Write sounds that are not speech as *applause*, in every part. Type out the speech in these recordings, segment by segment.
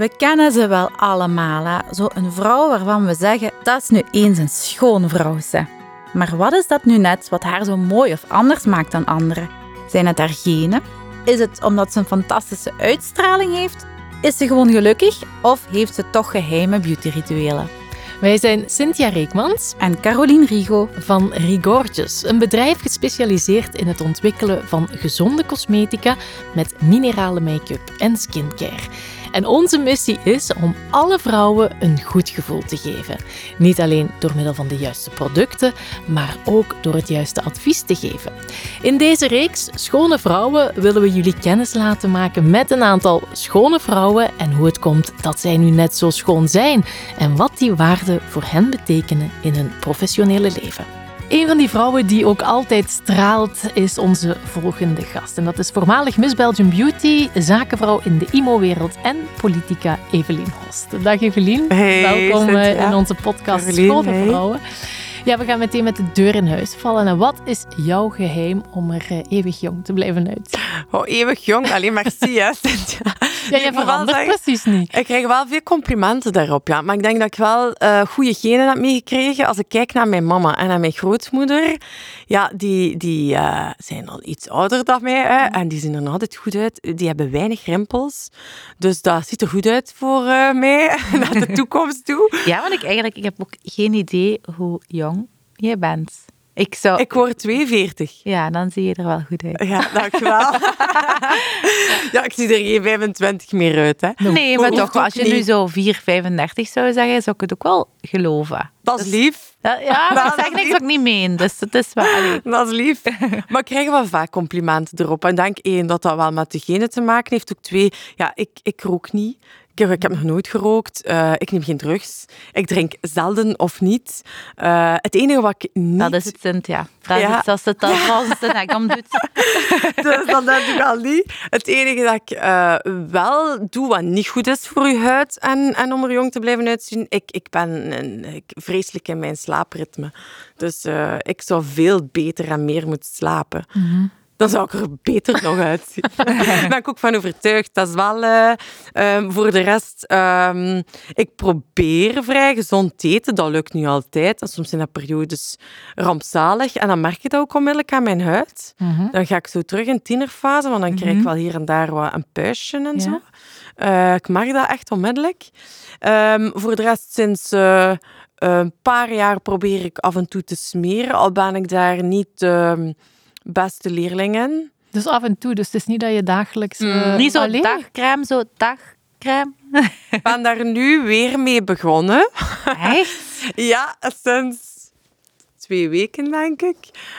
We kennen ze wel allemaal, hè? Zo een vrouw waarvan we zeggen, dat is nu eens een schone vrouw, ze. Maar wat is dat nu net wat haar zo mooi of anders maakt dan anderen? Zijn het haar genen? Is het omdat ze een fantastische uitstraling heeft? Is ze gewoon gelukkig? Of heeft ze toch geheime beautyrituelen? Wij zijn Cynthia Reekmans En Caroline Rigo. van Rigorges, een bedrijf gespecialiseerd in het ontwikkelen van gezonde cosmetica met minerale make-up en skincare. En onze missie is om alle vrouwen een goed gevoel te geven. Niet alleen door middel van de juiste producten, maar ook door het juiste advies te geven. In deze reeks Schone Vrouwen willen we jullie kennis laten maken met een aantal schone vrouwen en hoe het komt dat zij nu net zo schoon zijn en wat die waarden voor hen betekenen in hun professionele leven. Een van die vrouwen die ook altijd straalt is onze volgende gast. En dat is voormalig Miss Belgium Beauty, zakenvrouw in de IMO-wereld en politica Evelien Host. Dag Evelien, Hey, welkom eh, Cynthia. in onze podcast Evelien, hey. Vrouwen. Ja, we gaan meteen met de deur in huis vallen. En wat is jouw geheim om er eh, eeuwig jong te blijven uitzien? Oh, eeuwig jong. Alleen merci, hè, *laughs* Cynthia. Ja, je verandert zeggen, precies niet. Ik krijg wel veel complimenten daarop, ja. Maar ik denk dat ik wel eh goede genen heb meegekregen. Als ik kijk naar mijn mama en naar mijn grootmoeder, ja, die, die eh, zijn al iets ouder dan mij, hè, en die zien er nog altijd goed uit. Die hebben weinig rimpels. Dus dat ziet er goed uit voor eh, mij, *laughs* naar de *laughs* toekomst toe. Ja, want ik eigenlijk ik heb ook geen idee hoe jong jij bent. Ik zou... Ik word 42. Ja, dan zie je er wel goed uit. Ja, dankjewel. *laughs* ja, ik zie er geen 25 meer uit, hè. Nee, maar toch, als je nu zo 4, 35 zou zeggen, zou ik het ook wel geloven. Dat is lief. Ja, ja *laughs* Dat zeg niks wat ik niet meen, dus het is wel... allee. Dat is lief. Maar ik krijg wel vaak complimenten erop. En denk één, dat dat wel met de genen te maken heeft. Ook twee, ja, ik, ik rook niet. Ik, ik heb nog nooit gerookt. Eh, ik neem geen drugs. Ik drink zelden of niet. Eh, het enige wat ik niet... Dat is het, Cynthia. Vraag Ja. het als het dan *laughs* als het een hek om doet. *laughs* Dus dat heb ik al niet. Het enige dat ik eh, wel doe, wat niet goed is voor je huid en, en om er jong te blijven uitzien, ik, ik ben een, ik, vreselijk in mijn slaapritme. Dus eh, ik zou veel beter en meer moeten slapen. Dan zou ik er beter nog *laughs* uitzien. Daar ben ik ook van overtuigd. Dat is wel eh, ehm, voor de rest. ehm, ik probeer vrij gezond te eten. Dat lukt niet altijd. En soms zijn dat periodes rampzalig. En dan merk je dat ook onmiddellijk aan mijn huid. Dan ga ik zo terug in tienerfase, want dan krijg ik wel hier en daar wat een puistje en Ja. zo. Eh, ik merk dat echt onmiddellijk. Ehm, voor de rest, sinds een paar jaar probeer ik af en toe te smeren. Al ben ik daar niet de beste leerling in. Dus af en toe, dus het is niet dat je dagelijks... eh, Niet zo alleen- dagcrème, zo dagcrème. Ik ben daar nu weer mee begonnen. Echt? *laughs* Ja, sinds twee weken, denk ik.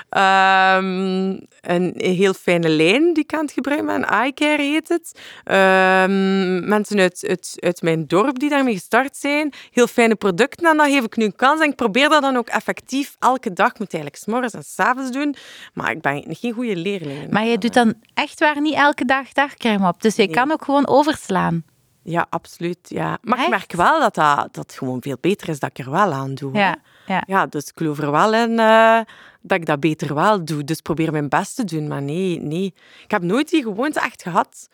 Ehm, een heel fijne lijn die ik aan het gebruiken ben. iCare heet het. Ehm, mensen uit, uit, uit mijn dorp die daarmee gestart zijn. Heel fijne producten. En dat geef ik nu een kans. En ik probeer dat dan ook effectief elke dag. Ik moet eigenlijk 's morgens en 's avonds doen. Maar ik ben geen goede leerling. Maar je doet dan echt waar niet elke dag dagcrème op. Dus je kan ook gewoon overslaan. Ja, absoluut. Ja. Maar Echt? ik merk wel dat, dat dat gewoon veel beter is dat ik er wel aan doe. Ja, ja. Ja, dus ik geloof er wel in eh, dat ik dat beter wel doe. Dus probeer mijn best te doen. Maar nee, nee. Ik heb nooit die gewoonte echt gehad.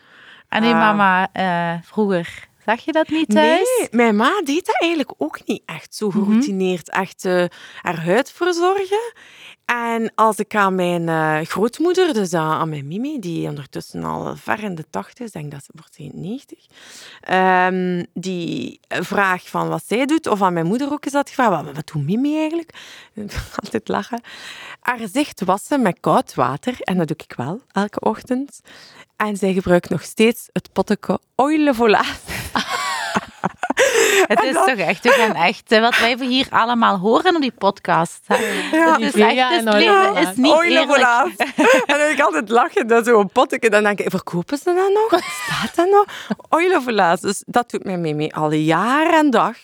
En uw Ah. mama eh, vroeger, zag je dat niet thuis? Nee, mijn ma deed dat eigenlijk ook niet echt zo Mhm. geroutineerd. Echt eh, haar huid verzorgen. En als ik aan mijn eh, grootmoeder, dus aan, aan mijn Mimi, die ondertussen al ver in de tachtig is, denk dat ze wordt ze 90, ehm, die vraag van wat zij doet, of aan mijn moeder ook is dat gevraagd, wat, wat doet Mimi eigenlijk? *laughs* Altijd lachen. Haar gezicht wassen met koud water, en dat doe ik wel, elke ochtend. En zij gebruikt nog steeds het potteke oil de volaat. *laughs* Het is toch echt, we gaan echt, eh, wat wij hier allemaal horen op die podcast. hè. Het is echt, het leven is niet eerlijk. volaat. *laughs* En dan ik altijd lachen, dat zo'n potteke. Dan denk ik, verkopen ze dat nog? Staat dat nog? Volaat. Dus dat doet mijn mimi al jaar en dag.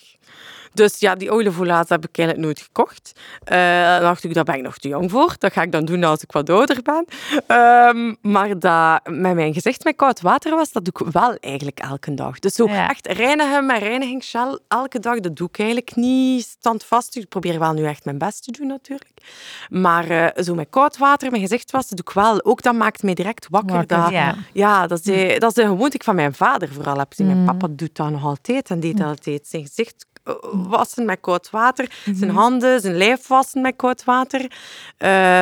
Dus ja, die oliefolie heb ik eigenlijk nooit gekocht. Uh, dan dacht ik, daar ben ik nog te jong voor. Dat ga ik dan doen als ik wat ouder ben. Um, maar dat met mijn gezicht met koud water was, dat doe ik wel eigenlijk elke dag. Dus zo echt reinigen met reinigingsgel elke dag, dat doe ik eigenlijk niet standvastig. Ik probeer wel nu echt mijn best te doen natuurlijk. Maar uh, zo met koud water mijn gezicht was, dat doe ik wel. Ook dat maakt mij direct wakker. wakker dat, ja. ja, dat is, mm. dat is de gewoonte van mijn vader vooral. Heb. Mijn mm. papa doet dat nog altijd en deed mm. altijd zijn gezicht eh, wassen met koud water. Zijn mhm. handen, zijn lijf wassen met koud water. Uh,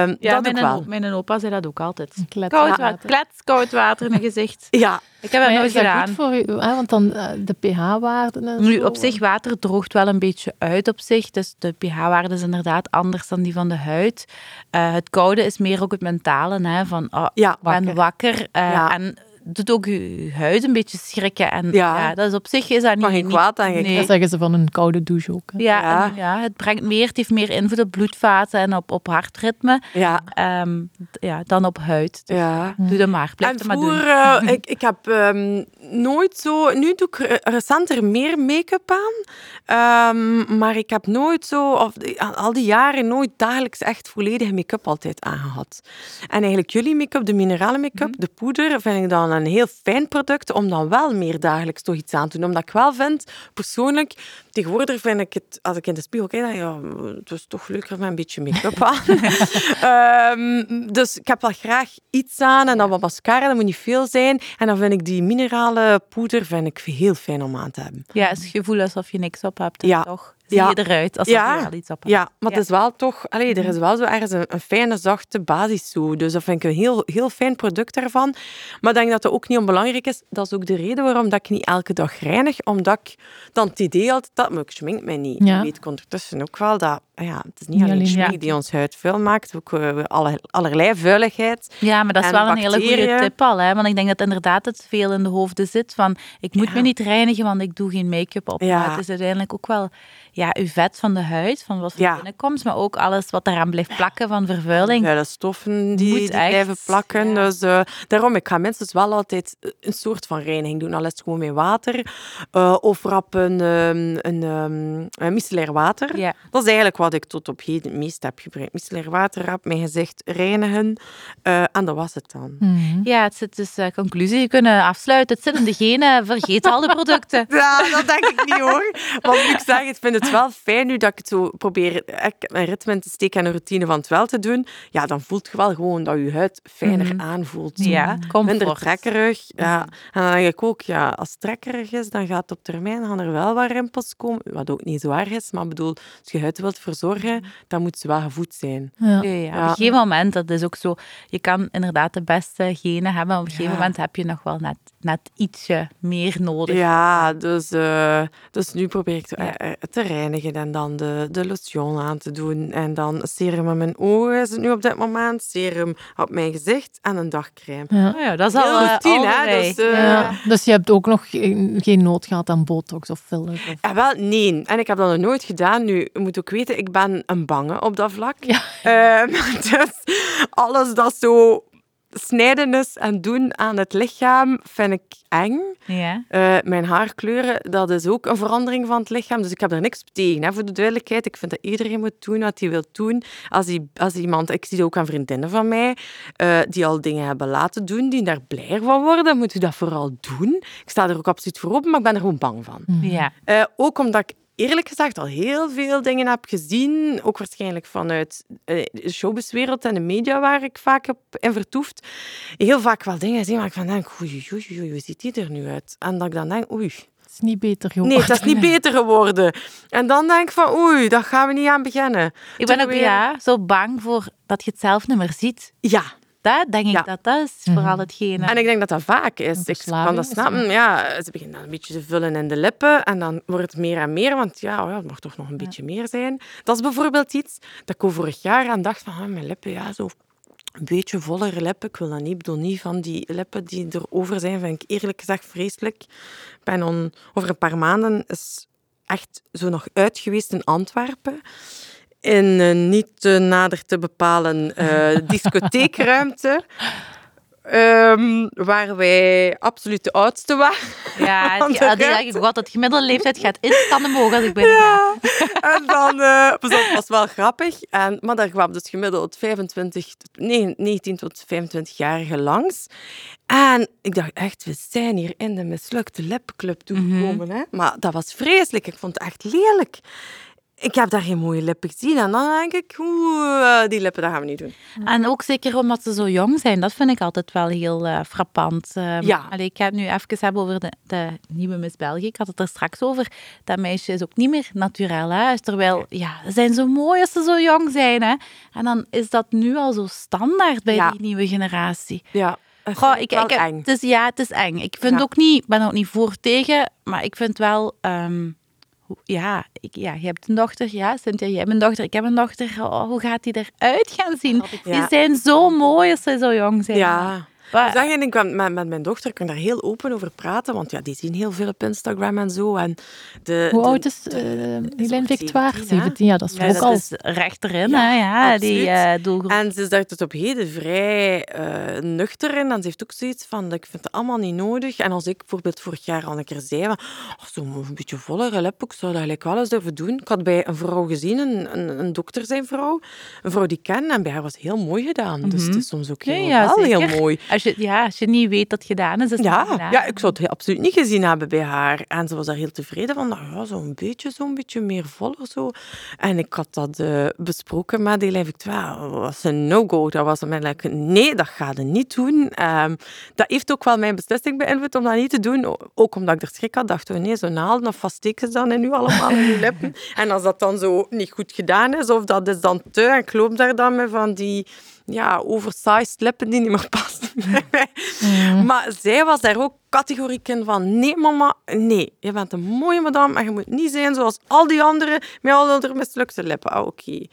ja, dat mijn, wel. mijn opa zei dat ook altijd. Klets, koud water. Klets, koud water in mijn gezicht. *laughs* Ja. Ik heb dat nooit gedaan. Goed voor u, hè? Want dan uh, de pH-waarden Nu, op zich, water droogt wel een beetje uit op zich. Dus de pH-waarde is inderdaad anders dan die van de huid. Uh, het koude is meer ook het mentale, hè, van oh, ja, wakker. ben wakker. Ja. En doet ook je huid een beetje schrikken. En ja. dat is op zich is dat niet... geen kwaad, denk ik. Nee. Dat zeggen ze van een koude douche ook. Ja, ja. ja, het brengt meer, het heeft meer invloed op bloedvaten en op, op hartritme ja. Um, ja, dan op huid. Dus ja. doe dat maar, blijf en maar doen. Uh, *laughs* ik, ik heb um, nooit zo... Nu doe ik recenter meer make-up aan. Um, maar ik heb nooit zo... Of, al die jaren nooit dagelijks echt volledige make-up altijd aangehad. En eigenlijk jullie make-up, de minerale make-up, mm. de poeder, vind ik dan een heel fijn product om dan wel meer dagelijks toch iets aan te doen. Omdat ik wel vind, persoonlijk, tegenwoordig vind ik het, als ik in de spiegel kijk, dan ja, het is toch leuker met een beetje make-up *laughs* aan. um, dus ik heb wel graag iets aan en dan wat mascara, dat moet niet veel zijn. En dan vind ik die minerale poeder vind ik heel fijn om aan te hebben. Ja, het gevoel alsof je niks op hebt, ja. toch? zie je eruit als ja. er wel iets op Ja, maar het is wel toch... Allee, er is wel zo ergens een, een, fijne, zachte basis zo. Dus dat vind ik een heel, heel fijn product daarvan. Maar ik denk dat dat ook niet onbelangrijk is. Dat is ook de reden waarom dat ik niet elke dag reinig. Omdat ik dan het idee had, dat maar ik schmink mij niet. Ja. Je weet ondertussen ook wel dat... Ja, het is niet, alleen schmink die ons huid vuil maakt. Ook uh, alle, allerlei vuiligheid. Ja, maar dat is wel een hele goede tip al. Hè? Want ik denk dat inderdaad het veel in de hoofden zit van... Ik moet me niet reinigen, want ik doe geen make-up op. Ja. het is uiteindelijk ook wel ja, uw vet van de huid, van wat er binnenkomt, maar ook alles wat eraan blijft plakken van vervuiling. Ja, de stoffen die, die blijven plakken. Dus uh, daarom, ik ga mensen dus wel altijd een soort van reiniging doen. Al is het gewoon met water uh, of rap een, um, een, um, een micellair water. Ja. Dat is eigenlijk wat ik tot op heden het meest heb gebruikt. Micellair water, rap mijn gezicht reinigen uh, en dat was het dan. Mm. Ja, het zit dus, conclusie, je kunnen afsluiten. Het zit in de genen, vergeet al de producten. *laughs* Ja, dat denk ik niet hoor. Want ik zeg, ik vind het het wel fijn nu dat ik het zo probeer een ritme te steken en een routine van het wel te doen. Ja, dan voelt je wel gewoon dat je huid fijner mm. aanvoelt. Ja, comfort. Minder trekkerig. Ja. En dan denk ik ook, ja, als het trekkerig is, dan gaat op termijn gaan er wel wat rimpels komen. Wat ook niet zo erg is, maar bedoel, als je huid wilt verzorgen, dan moet ze wel gevoed zijn. Ja. Ja, Op een gegeven moment, dat is ook zo, je kan inderdaad de beste genen hebben, maar op een gegeven moment heb je nog wel net, net ietsje meer nodig. Ja, dus, uh, dus nu probeer ik te, uh, te reinigen en dan de, de lotion aan te doen. En dan serum op mijn ogen is het nu op dit moment, serum op mijn gezicht en een dagcrème. Ja, oh ja dat is al hè? Dus, uh, ja. dus je hebt ook nog geen nood gehad aan botox of filler? Of... Ja, wel, nee. En ik heb dat nog nooit gedaan. Nu, je moet ook weten, ik ben een bange op dat vlak. Ja. *laughs* Uh, dus alles dat zo snijden is en doen aan het lichaam vind ik eng. Ja. Uh, mijn haarkleuren, dat is ook een verandering van het lichaam. Dus ik heb er niks tegen, hè, voor de duidelijkheid. Ik vind dat iedereen moet doen wat hij wil doen. Als, die, als iemand, ik zie ook aan vriendinnen van mij, uh, die al dingen hebben laten doen, die daar blij van worden, moet u dat vooral doen. Ik sta er ook absoluut voor open, maar ik ben er gewoon bang van. Ja. Uh, ook omdat ik eerlijk gezegd al heel veel dingen heb gezien. Ook waarschijnlijk vanuit eh, de showbizwereld en de media waar ik vaak heb in vertoefd. Heel vaak wel dingen zien waar ik van denk, oei, oei, oei, hoe ziet die er nu uit? En dat ik dan denk, oei... Het is niet beter geworden. Nee, dat is niet *laughs* beter geworden. En dan denk ik van, oei, daar gaan we niet aan beginnen. Ik ben ook ja, zo bang voor dat je het zelf niet meer ziet. Ja, dat denk ik dat dat is mhm. vooral hetgene. En ik denk dat dat vaak is. Ik kan dat snappen. Ja, ze beginnen dan een beetje te vullen in de lippen en dan wordt het meer en meer, want ja, oh ja het mag toch nog een beetje meer zijn. Dat is bijvoorbeeld iets dat ik vorig jaar aan dacht van, ah, mijn lippen, ja, zo een beetje vollere lippen. Ik wil dat niet, bedoel niet van die lippen die erover zijn, vind ik eerlijk gezegd vreselijk. Ik ben on, over een paar maanden is echt zo nog uit geweest in Antwerpen in een niet nader te bepalen uh, *laughs* discotheekruimte. ehm, waar wij absoluut de oudste waren. Ja, *laughs* die, zeg ik wat, het gemiddelde leeftijd gaat instant omhoog als ik ga. Ja, *laughs* en dan eh op, het was wel grappig. En, maar daar kwam dus gemiddeld 25, tot- nee, 19 tot 25-jarigen langs. En ik dacht echt, we zijn hier in de mislukte lipclub toegekomen. hè? Maar dat was vreselijk. Ik vond het echt lelijk. Ik heb daar geen mooie lippen gezien. En dan denk ik, oeh, die lippen, dat gaan we niet doen. En ook zeker omdat ze zo jong zijn, dat vind ik altijd wel heel eh, frappant. Ehm, Ja. allee, ik ga het nu even hebben over de, de nieuwe Miss België. Ik had het er straks over. Dat meisje is ook niet meer naturel. Hè? Terwijl, ja, ze zijn zo mooi als ze zo jong zijn. Hè? En dan is dat nu al zo standaard bij Ja. die nieuwe generatie. Ja, Goh, ik, ik, eng. Het is, ja, het is eng. Ik vind Ja. ook niet, ben ook niet voor tegen, maar ik vind wel... ehm, ja, ik, ja, je hebt een dochter. Ja, Cynthia, jij hebt een dochter. Ik heb een dochter. Oh, hoe gaat die eruit gaan zien? Die zijn zo mooi als ze zo jong zijn. Ja. Maar- Zeg, en ik met, met mijn dochter kan daar heel open over praten, want ja, die zien heel veel op Instagram en zo. En de, Hoe de- oud is uh, is Helene ook Victoire? 17, hè? 17, ja, dat is Ja, ook dat al. is recht erin, Ja, hè? Ja, die eh, doelgroep. En ze is daar tot op heden vrij eh, nuchter in. En ze heeft ook zoiets van, ik vind het allemaal niet nodig. En als ik bijvoorbeeld vorig jaar al een keer zei, van, oh, zo'n een beetje vollere lip, ik zou dat eigenlijk wel eens durven doen. Ik had bij een vrouw gezien, een, een, een dokter zijn vrouw, een vrouw die ik ken, en bij haar was het heel mooi gedaan. Dus het is soms ook heel, ja, wel heel mooi. Als je, ja, als je niet weet dat het gedaan is, is het Ja, gedaan. ja, ik zou het absoluut niet gezien hebben bij haar. En ze was daar heel tevreden van. Nou ja, zo'n beetje, zo'n beetje meer voller zo. En ik had dat eh, besproken met Helene Victoire. Dat was een no-go. Dat was onmiddellijk, nee, dat ga je niet doen. Ehm, dat heeft ook wel mijn beslissing beïnvloed om dat niet te doen. Ook omdat ik er schrik had. dacht, oh nee, zo'n naalden of ze dan in nu allemaal in je *laughs* lippen? En als dat dan zo niet goed gedaan is, of dat is dan te, en ik loop daar dan met van die ja, oversized lippen die niet meer *laughs* passen bij mij. Maar zij was daar ook categoriek in van, nee mama, nee, je bent een mooie madame en je moet niet zijn zoals al die anderen met al die mislukte lippen. Ah, oké.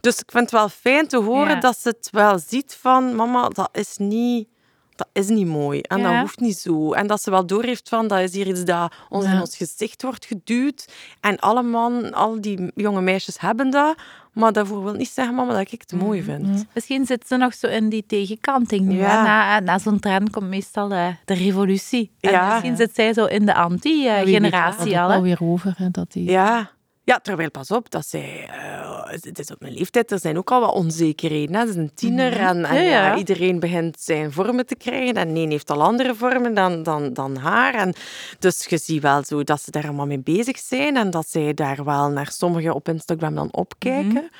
Dus ik vind het wel fijn te horen Ja. dat ze het wel ziet van, mama, dat is niet... Dat is niet mooi en dat hoeft niet zo. En dat ze wel doorheeft van, dat is hier iets dat ons in ons gezicht wordt geduwd. En alle man, al die jonge meisjes hebben dat. Maar daarvoor wil niet zeggen, mama, dat ik het mooi vind. Misschien zit ze nog zo in die tegenkanting nu. Ja. hè. Na, na zo'n trend komt meestal eh, de revolutie. En Ja. misschien zit zij zo in de anti-generatie al. hè. alweer over. Hè, dat die... Ja. Ja, terwijl, pas op, dat zij... eh, het is op mijn leeftijd, er zijn ook al wat onzekerheden. Hè. Het is een tiener en, en Ja, ja. ja, iedereen begint zijn vormen te krijgen. En een heeft al andere vormen dan, dan, dan haar. En dus je ziet wel zo dat ze daar allemaal mee bezig zijn en dat zij daar wel naar sommigen op Instagram dan opkijken.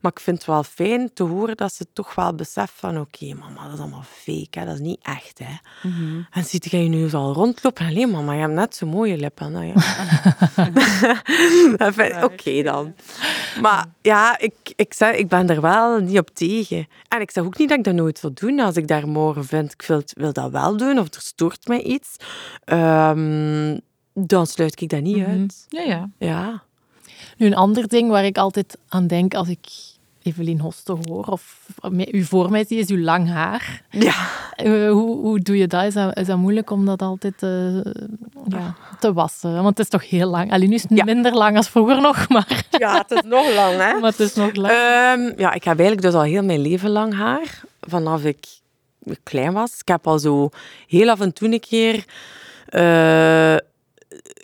Maar ik vind het wel fijn te horen dat ze toch wel beseft van oké, mama, dat is allemaal fake, hè. dat is niet echt. Hè. En ziet je nu al rondlopen? Alleen mama, je hebt net zo mooie lippen. Nou, ja. *laughs* *laughs* Oké dan. Maar ja, ik, ik, zeg, ik ben er wel niet op tegen. En ik zeg ook niet dat ik dat nooit wil doen. Als ik daar morgen vind, ik wil, wil dat wel doen, of er stoort mij iets, ehm, dan sluit ik dat niet uit. Ja, ja. Ja. Nu, een ander ding waar ik altijd aan denk als ik Evelien Hoste hoor, of me- u voor mij zie, is uw lang haar. Ja. Eh, hoe, hoe doe je dat? Is, dat? is dat moeilijk om dat altijd eh, ja, te wassen? Want het is toch heel lang. Alleen nu is het Ja. minder lang als vroeger nog, maar, ja, het is nog lang, hè? *laughs* maar het is nog lang. Ehm, ja, ik heb eigenlijk dus al heel mijn leven lang haar. Vanaf ik klein was. Ik heb al zo heel af en toe een keer eh,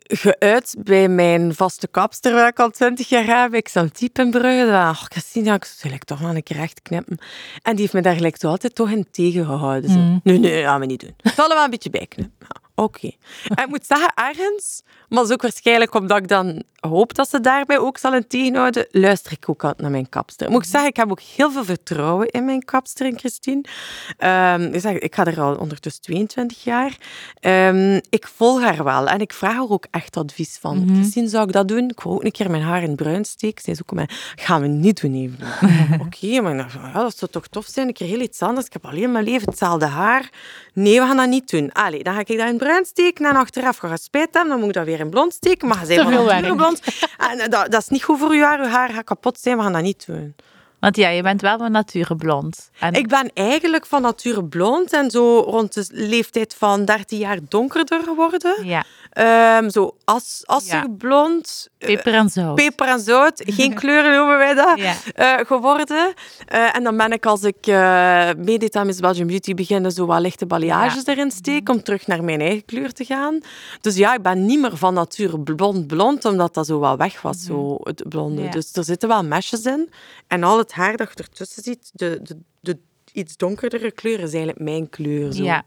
geuit bij mijn vaste kapster, waar ik al twintig jaar heb. Ik zat diep in Brugge. Ach, Christina, ik zou eigenlijk toch wel een keer recht knippen. En die heeft me daar gelijk zo altijd toch in tegengehouden. Zo. Mm. Nee, nee, dat gaan we niet doen. Ik zal wel een beetje bij knippen. Ja, Oké. Ik moet zeggen, ergens, maar dat is ook waarschijnlijk omdat ik dan hoop dat ze daarbij ook zal in tegenhouden, luister ik ook altijd naar mijn kapster. Moet ik zeggen, ik heb ook heel veel vertrouwen in mijn kapster, in Christine. Ehm, ik, zeg, ik ga er al ondertussen 22 jaar. Ehm, ik volg haar wel en ik vraag haar ook echt advies van. Christine, zou ik dat doen? Ik wil ook een keer mijn haar in bruin steken. Zij is ook mij, gaan we niet doen, even. *laughs* Oké, maar ja, dat zou toch tof zijn, een keer heel iets anders. Ik heb alleen mijn leven hetzelfde haar. Nee, we gaan dat niet doen. Allee, dan ga ik dat in bruin steken en achteraf spijt hebben. Dan moet ik dat weer in blond steken. Maar van werk. blond. En eh, dat, dat is niet goed voor je haar. Je haar gaat kapot zijn. We gaan dat niet doen. Want ja, je bent wel van nature blond. En Ik ben eigenlijk van nature blond en zo rond de leeftijd van 13 jaar donkerder geworden. ja. Ehm, zo as, assig Ja. blond. eh, Peper en zout. Peper en zout, geen *laughs* kleuren noemen wij dat, Ja. eh, geworden. Eh, en dan ben ik, als ik uh, meedeed aan Miss Belgium Beauty, beginnen zo wat lichte balayages erin steken om terug naar mijn eigen kleur te gaan. Dus ja, ik ben niet meer van nature blond-blond, omdat dat zo wat weg was, zo, het blonde. Dus er zitten wel mesjes in. En al het haar dat je ertussen ziet, de, de, de iets donkerdere kleur, is eigenlijk mijn kleur. Zo. Ja.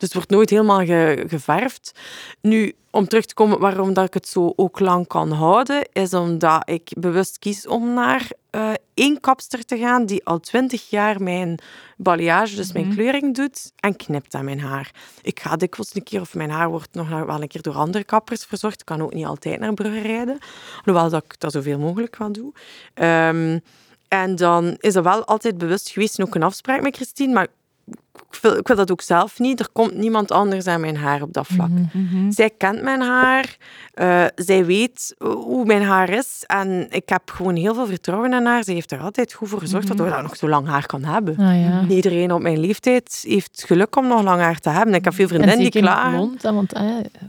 Dus het wordt nooit helemaal ge- geverfd. Nu, om terug te komen waarom dat ik het zo ook lang kan houden, is omdat ik bewust kies om naar eh, één kapster te gaan die al twintig jaar mijn balayage, dus mijn kleuring doet, en knipt aan mijn haar. Ik ga dikwijls een keer, of mijn haar wordt nog wel een keer door andere kappers verzorgd. Ik kan ook niet altijd naar Brugge rijden, hoewel dat ik dat zoveel mogelijk wel doe. Ehm, en dan is er wel altijd bewust geweest, en ook een afspraak met Christine, maar ik wil, ik wil dat ook zelf niet. Er komt niemand anders aan mijn haar op dat vlak. Zij kent mijn haar. eh, zij weet hoe mijn haar is. En ik heb gewoon heel veel vertrouwen in haar. Ze heeft er altijd goed voor gezorgd dat we dat nog zo lang haar kan hebben. Ah, ja. Iedereen op mijn leeftijd heeft geluk om nog lang haar te hebben. Ik heb veel En vriendinnen die blond, hè, want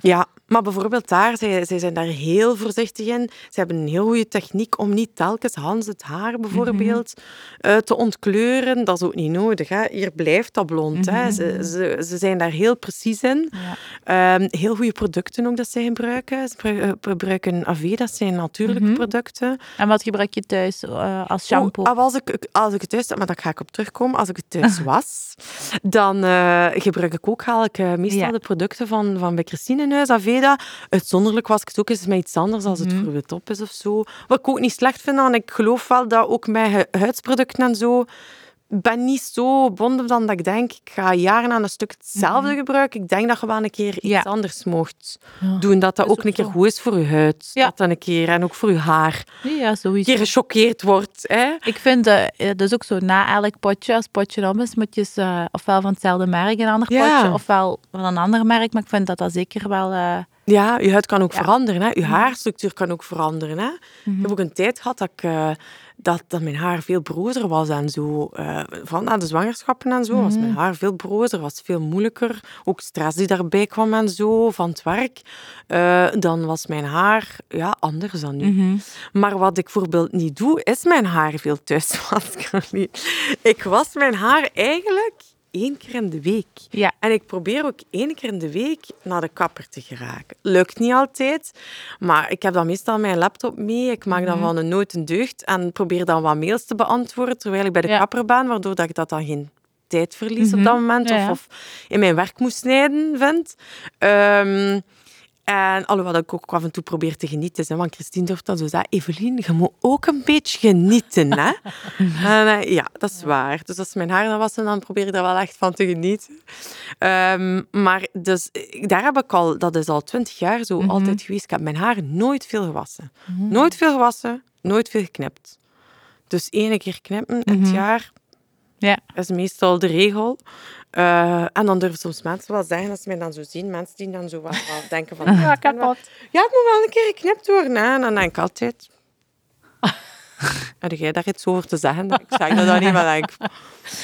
Ja, maar bijvoorbeeld daar, zij, zij zijn daar heel voorzichtig in. Ze hebben een heel goede techniek om niet telkens Hans het haar bijvoorbeeld eh, te ontkleuren. Dat is ook niet nodig. Hè. Hier blijft dat blond. hè. Ze, ze, ze zijn daar heel precies in. Ja. Ehm, heel goede producten ook dat zij gebruiken. Ze eh, gebruiken AV, dat zijn natuurlijke producten. En wat gebruik je thuis eh, als shampoo? Als, ik, als ik het thuis, maar daar ga ik op terugkomen. Als ik het thuis *laughs* was, dan gebruik ik ook haal ik, meestal Ja. de producten van, van bij Christine in huis, Aveda. Uitzonderlijk was ik het ook eens met iets anders als het voor wit op is of zo. Wat ik ook niet slecht vind, en ik geloof wel dat ook met hu- huidsproducten en zo ben niet zo bonden dan dat ik denk, ik ga jaren aan een stuk hetzelfde gebruiken. Ik denk dat je wel een keer iets Ja. anders mocht Ja. doen. Dat dat ook een keer goed is voor je huid. Ja. Dat dat een keer, en ook voor je haar. ja, Een sowieso. keer gechoqueerd wordt. Hè? Ik vind, eh, het is ook zo, na elk potje, als het potje om is, moet je eh, ofwel van hetzelfde merk een ander potje, ofwel van een ander merk. Maar ik vind dat dat zeker wel... eh, Ja, je huid kan ook Ja. Mhm. veranderen. Hè? Je haarstructuur kan ook veranderen. Hè? Ik heb ook een tijd gehad dat, ik, eh, dat, dat mijn haar veel brozer was en zo. van na de zwangerschappen en zo was Mhm. mijn haar veel brozer, was veel moeilijker. Ook stress die daarbij kwam en zo, van het werk. Eh, dan was mijn haar ja, anders dan nu. mhm. Maar wat ik bijvoorbeeld niet doe, is mijn haar veel thuis *laughs* wassen. Ik was mijn haar eigenlijk één keer in de week. Ja. En ik probeer ook één keer in de week naar de kapper te geraken. Lukt niet altijd, maar ik heb dan meestal mijn laptop mee. Ik maak dan Mhm. van een nood een deugd en probeer dan wat mails te beantwoorden terwijl ik bij de Ja. kapper ben, waardoor dat ik dat dan geen tijd verlies op Mhm. dat moment Ja, of, of in mijn werk moet snijden vind. Ehm, en alhoewel ik ook af en toe probeer te genieten. Hè, want Christine durft dan zo zeggen, Evelien, je moet ook een beetje genieten. Hè? *laughs* en, eh, ja, dat is waar. Dus als mijn haar dan wassen, dan probeer ik daar wel echt van te genieten. Ehm, maar dus, eh, daar heb ik al, dat is al twintig jaar zo altijd geweest. Ik heb mijn haar nooit veel gewassen. Nooit veel gewassen, nooit veel geknipt. Dus één keer knippen in het jaar Ja. is meestal de regel. Eh, en dan durven soms mensen wel zeggen, als ze mij dan zo zien, mensen die dan zo wel, wel denken van... *laughs* Ja, ik heb wel- ja, het moet wel een keer geknipt worden. Hè? En dan denk ik altijd... Heb jij daar iets over te zeggen? Ik zeg dat dan niet, maar denk ik...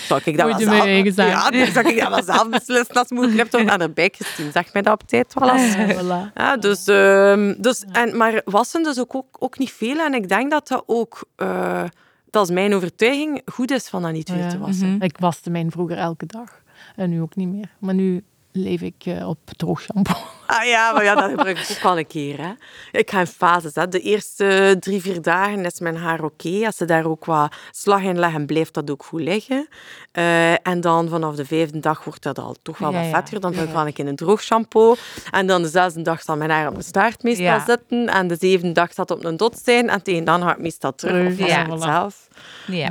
Zal ik dat wel zelf... Ja, dan zal ik dat wel zelf beslissen als moet geknipt worden. En erbij, Christine, zeg mij dat op tijd wel eens. voilà. Ja, dus, ehm, dus, en, maar wassen dus ook, ook, ook niet veel. En ik denk dat dat ook, eh, dat is mijn overtuiging, goed is van dat niet veel Ja. te wassen. Ik waste mijn vroeger elke dag. En nu ook niet meer. Maar nu leef ik eh, op droog shampoo. *laughs* Ah ja, maar ja, dat gebruik ik ook wel een keer. Hè. Ik ga in fases. Hè. De eerste drie, vier dagen is mijn haar oké. Als ze daar ook wat slag in leggen, blijft dat ook goed liggen. Eh, en dan vanaf de vijfde dag wordt dat al toch wel Ja, wat vetter. Dan gebruik ik wel een droog shampoo. En dan de zesde dag zal mijn haar op mijn staart meestal Ja. zitten. En de zevende dag zal het op een dot zijn. En tegen dan gaat het meestal terug. Of ja. zelf. Ja.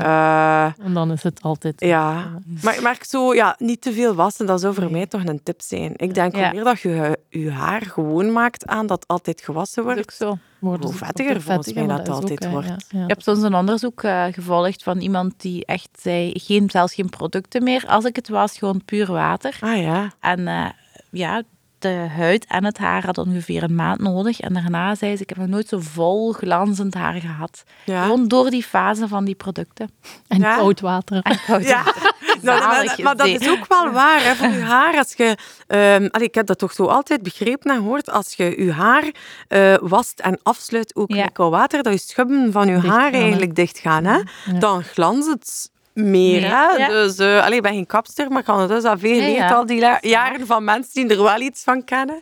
Eh, En dan is het altijd... ja, maar ik merk zo, ja, niet te veel wassen, dat zou voor mij toch een tip zijn. Ik denk, Ja. hoe meer dat je je haar gewoon maakt aan dat altijd gewassen Dat is wordt, ook zo. Wordt Hoe het vettiger volgens mij dat altijd ook, wordt. ja, ja. Ik heb soms een onderzoek eh, gevolgd van iemand die echt zei, geen, zelfs geen producten meer. Als ik het was, gewoon puur water. Ah ja, En eh, ja, de huid en het haar hadden ongeveer een maand nodig. En daarna zei ze, ik heb nog nooit zo vol glanzend haar gehad. ja. Gewoon door die fase van die producten. En Ja. koud water. En koud Ja, Nou, maar, dat is ook wel waar hè, voor je haar. Als je, ehm, allee, ik heb dat toch zo altijd begrepen en gehoord. Als je je haar eh, wast en afsluit ook met koud water, dat je schubben van je haar eigenlijk dicht gaan. Hè? Dan glanst het meer. Hè? ja. Dus, eh allee, ik ben geen kapster, maar ik kan het dus al veel Ja, geleerd ja. al die jaren van mensen die er wel iets van kennen.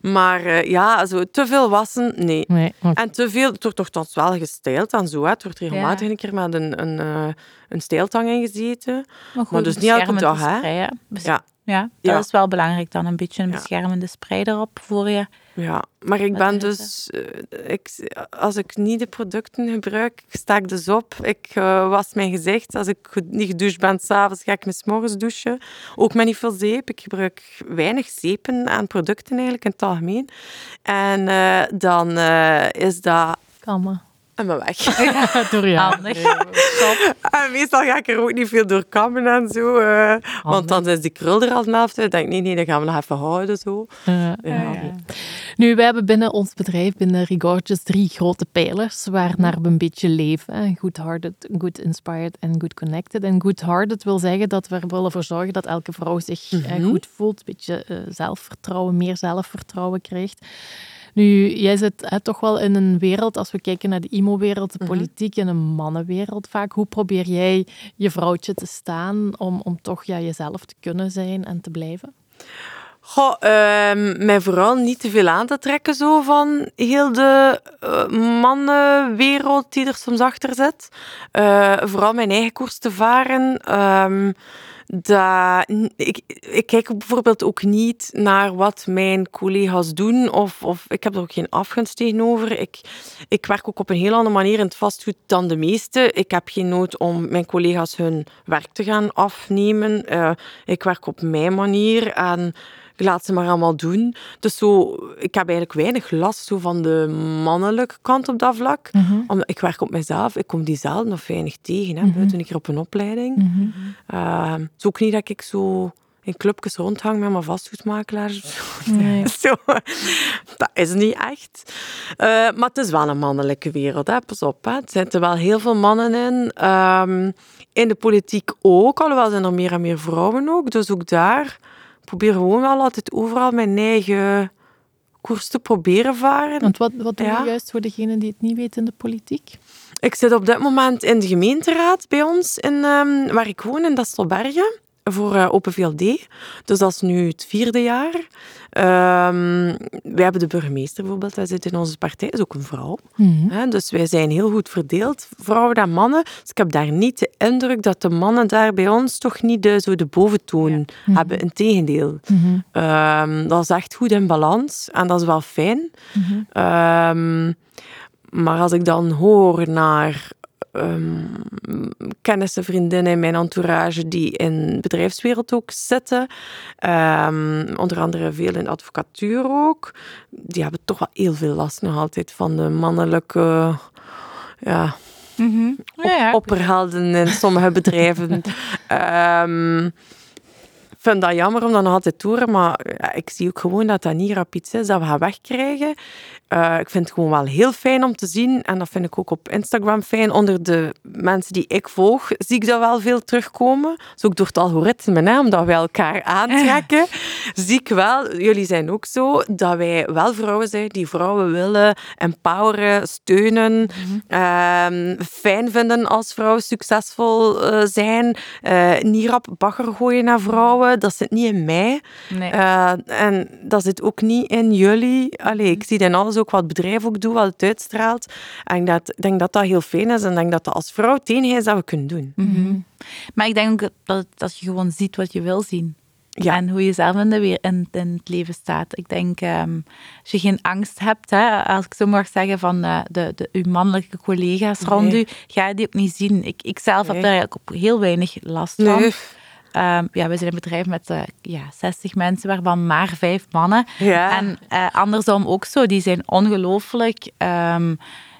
Maar eh, ja, zo, te veel wassen, nee. En te veel, het wordt toch wel gestyled en zo. Hè. Het wordt regelmatig Ja. een keer met een, een, eh, een stijltang ingezeten. Maar, goed, Maar dus niet elke dag, hè? Bes- Ja. ja, dat Ja. is wel belangrijk dan. Een beetje een Ja. beschermende spray erop voor je. Ja, maar ik ben dus... eh, ik, als ik niet de producten gebruik, ik sta ik dus op. Ik eh, was mijn gezicht. Als ik niet gedoucht ben s'avonds, ga ik me 's morgens douchen. Ook met niet veel zeep. Ik gebruik weinig zeepen en producten eigenlijk in het algemeen. En eh, dan is dat... Kalme. En ben weg. *laughs* Door jou. Handig. Top. En meestal ga ik er ook niet veel door kammen en zo. eh, want dan is die krul er al vanaf. Ik denk, nee, nee, dat gaan we nog even houden. Zo. Ja. Nu, we hebben binnen ons bedrijf, binnen Regorgeous, drie grote pijlers waarnaar we een beetje leven. hè. Good-hearted, good-inspired en good-connected. En good-hearted wil zeggen dat we er willen voor zorgen dat elke vrouw zich eh, goed voelt, een beetje eh, zelfvertrouwen, meer zelfvertrouwen krijgt. Nu, jij zit hè, toch wel in een wereld, als we kijken naar de IMO-wereld, de politiek, in een mannenwereld vaak. Hoe probeer jij je vrouwtje te staan om, om toch ja, jezelf te kunnen zijn en te blijven? Goh, mij vooral niet te veel aan te trekken zo van heel de eh, mannenwereld die er soms achter zit. Eh, vooral mijn eigen koers te varen. Ehm, ik, ik kijk bijvoorbeeld ook niet naar wat mijn collega's doen. Of, of ik heb er ook geen afgunst tegenover. Ik, ik werk ook op een heel andere manier in het vastgoed dan de meesten. Ik heb geen nood om mijn collega's hun werk te gaan afnemen. Eh, ik werk op mijn manier en ik laat ze maar allemaal doen. Dus zo, ik heb eigenlijk weinig last zo van de mannelijke kant op dat vlak. Omdat ik werk op mezelf. Ik kom die zelden of weinig tegen. Hè, Buiten een keer op een opleiding. Ehm, het is ook niet dat ik zo in clubjes rondhang met mijn vastgoedmakelaars. *laughs* Nee. *laughs* Zo, dat is niet echt. Eh, maar het is wel een mannelijke wereld, hè. pas op. Hè. Er zitten wel heel veel mannen in. Ehm, in de politiek ook, alhoewel zijn er meer en meer vrouwen ook. Dus ook daar ik probeer gewoon wel altijd overal mijn eigen koers te proberen varen. Want wat, wat doe Ja. je juist voor degenen die het niet weten in de politiek? Ik zit op dit moment in de gemeenteraad bij ons, in, ehm, waar ik woon, in Dastelbergen, voor eh, Open VLD. Dus dat is nu het vierde jaar. Ehm, wij hebben de burgemeester bijvoorbeeld, wij zitten in onze partij, is ook een vrouw. Hè, dus wij zijn heel goed verdeeld, vrouwen en mannen. Dus ik heb daar niet de indruk dat de mannen daar bij ons toch niet de, zo de boventoon hebben. Integendeel. Ehm, dat is echt goed in balans en dat is wel fijn. Ehm, maar als ik dan hoor naar ehm, kennissen, vriendinnen in mijn entourage die in de bedrijfswereld ook zitten, ehm, onder andere veel in advocatuur ook, die hebben toch wel heel veel last nog altijd van de mannelijke ja, Ja, ja. opperhelden in sommige bedrijven. *laughs* Ehm, ik vind dat jammer om dat nog altijd te horen, maar ik zie ook gewoon dat dat niet rap iets is dat we gaan wegkrijgen. Eh, ik vind het gewoon wel heel fijn om te zien, en dat vind ik ook op Instagram fijn, onder de mensen die ik volg, zie ik dat wel veel terugkomen. Dus ook door het algoritme, hè, omdat wij elkaar aantrekken, *laughs* zie ik wel, jullie zijn ook zo, dat wij wel vrouwen zijn die vrouwen willen empoweren, steunen, ehm, fijn vinden als vrouwen succesvol eh, zijn, eh, niet rap bagger gooien naar vrouwen, dat zit niet in mij. Nee. En dat zit ook niet in jullie. Allee, ik zie in alles ook wat het bedrijf ook doet, wat het uitstraalt. En ik dat- ik denk dat dat heel fijn is en ik denk dat dat als vrouw het enige is dat we kunnen doen. Mhm. Maar ik denk dat, dat je gewoon ziet wat je wil zien. Ja. En hoe je zelf in, de weer, in, in het leven staat. Ik denk, ehm, als je geen angst hebt, hè, als ik zo mag zeggen, van eh, de, de, uw mannelijke collega's rond Nee. u, ga je die ook niet zien. Ik, ik zelf heb daar eigenlijk ook heel weinig last van. Nee. Ehm, ja, we zijn een bedrijf met eh, ja, 60 mensen, waarvan maar vijf mannen. Ja. En eh, andersom ook zo. Die zijn ongelooflijk... ehm,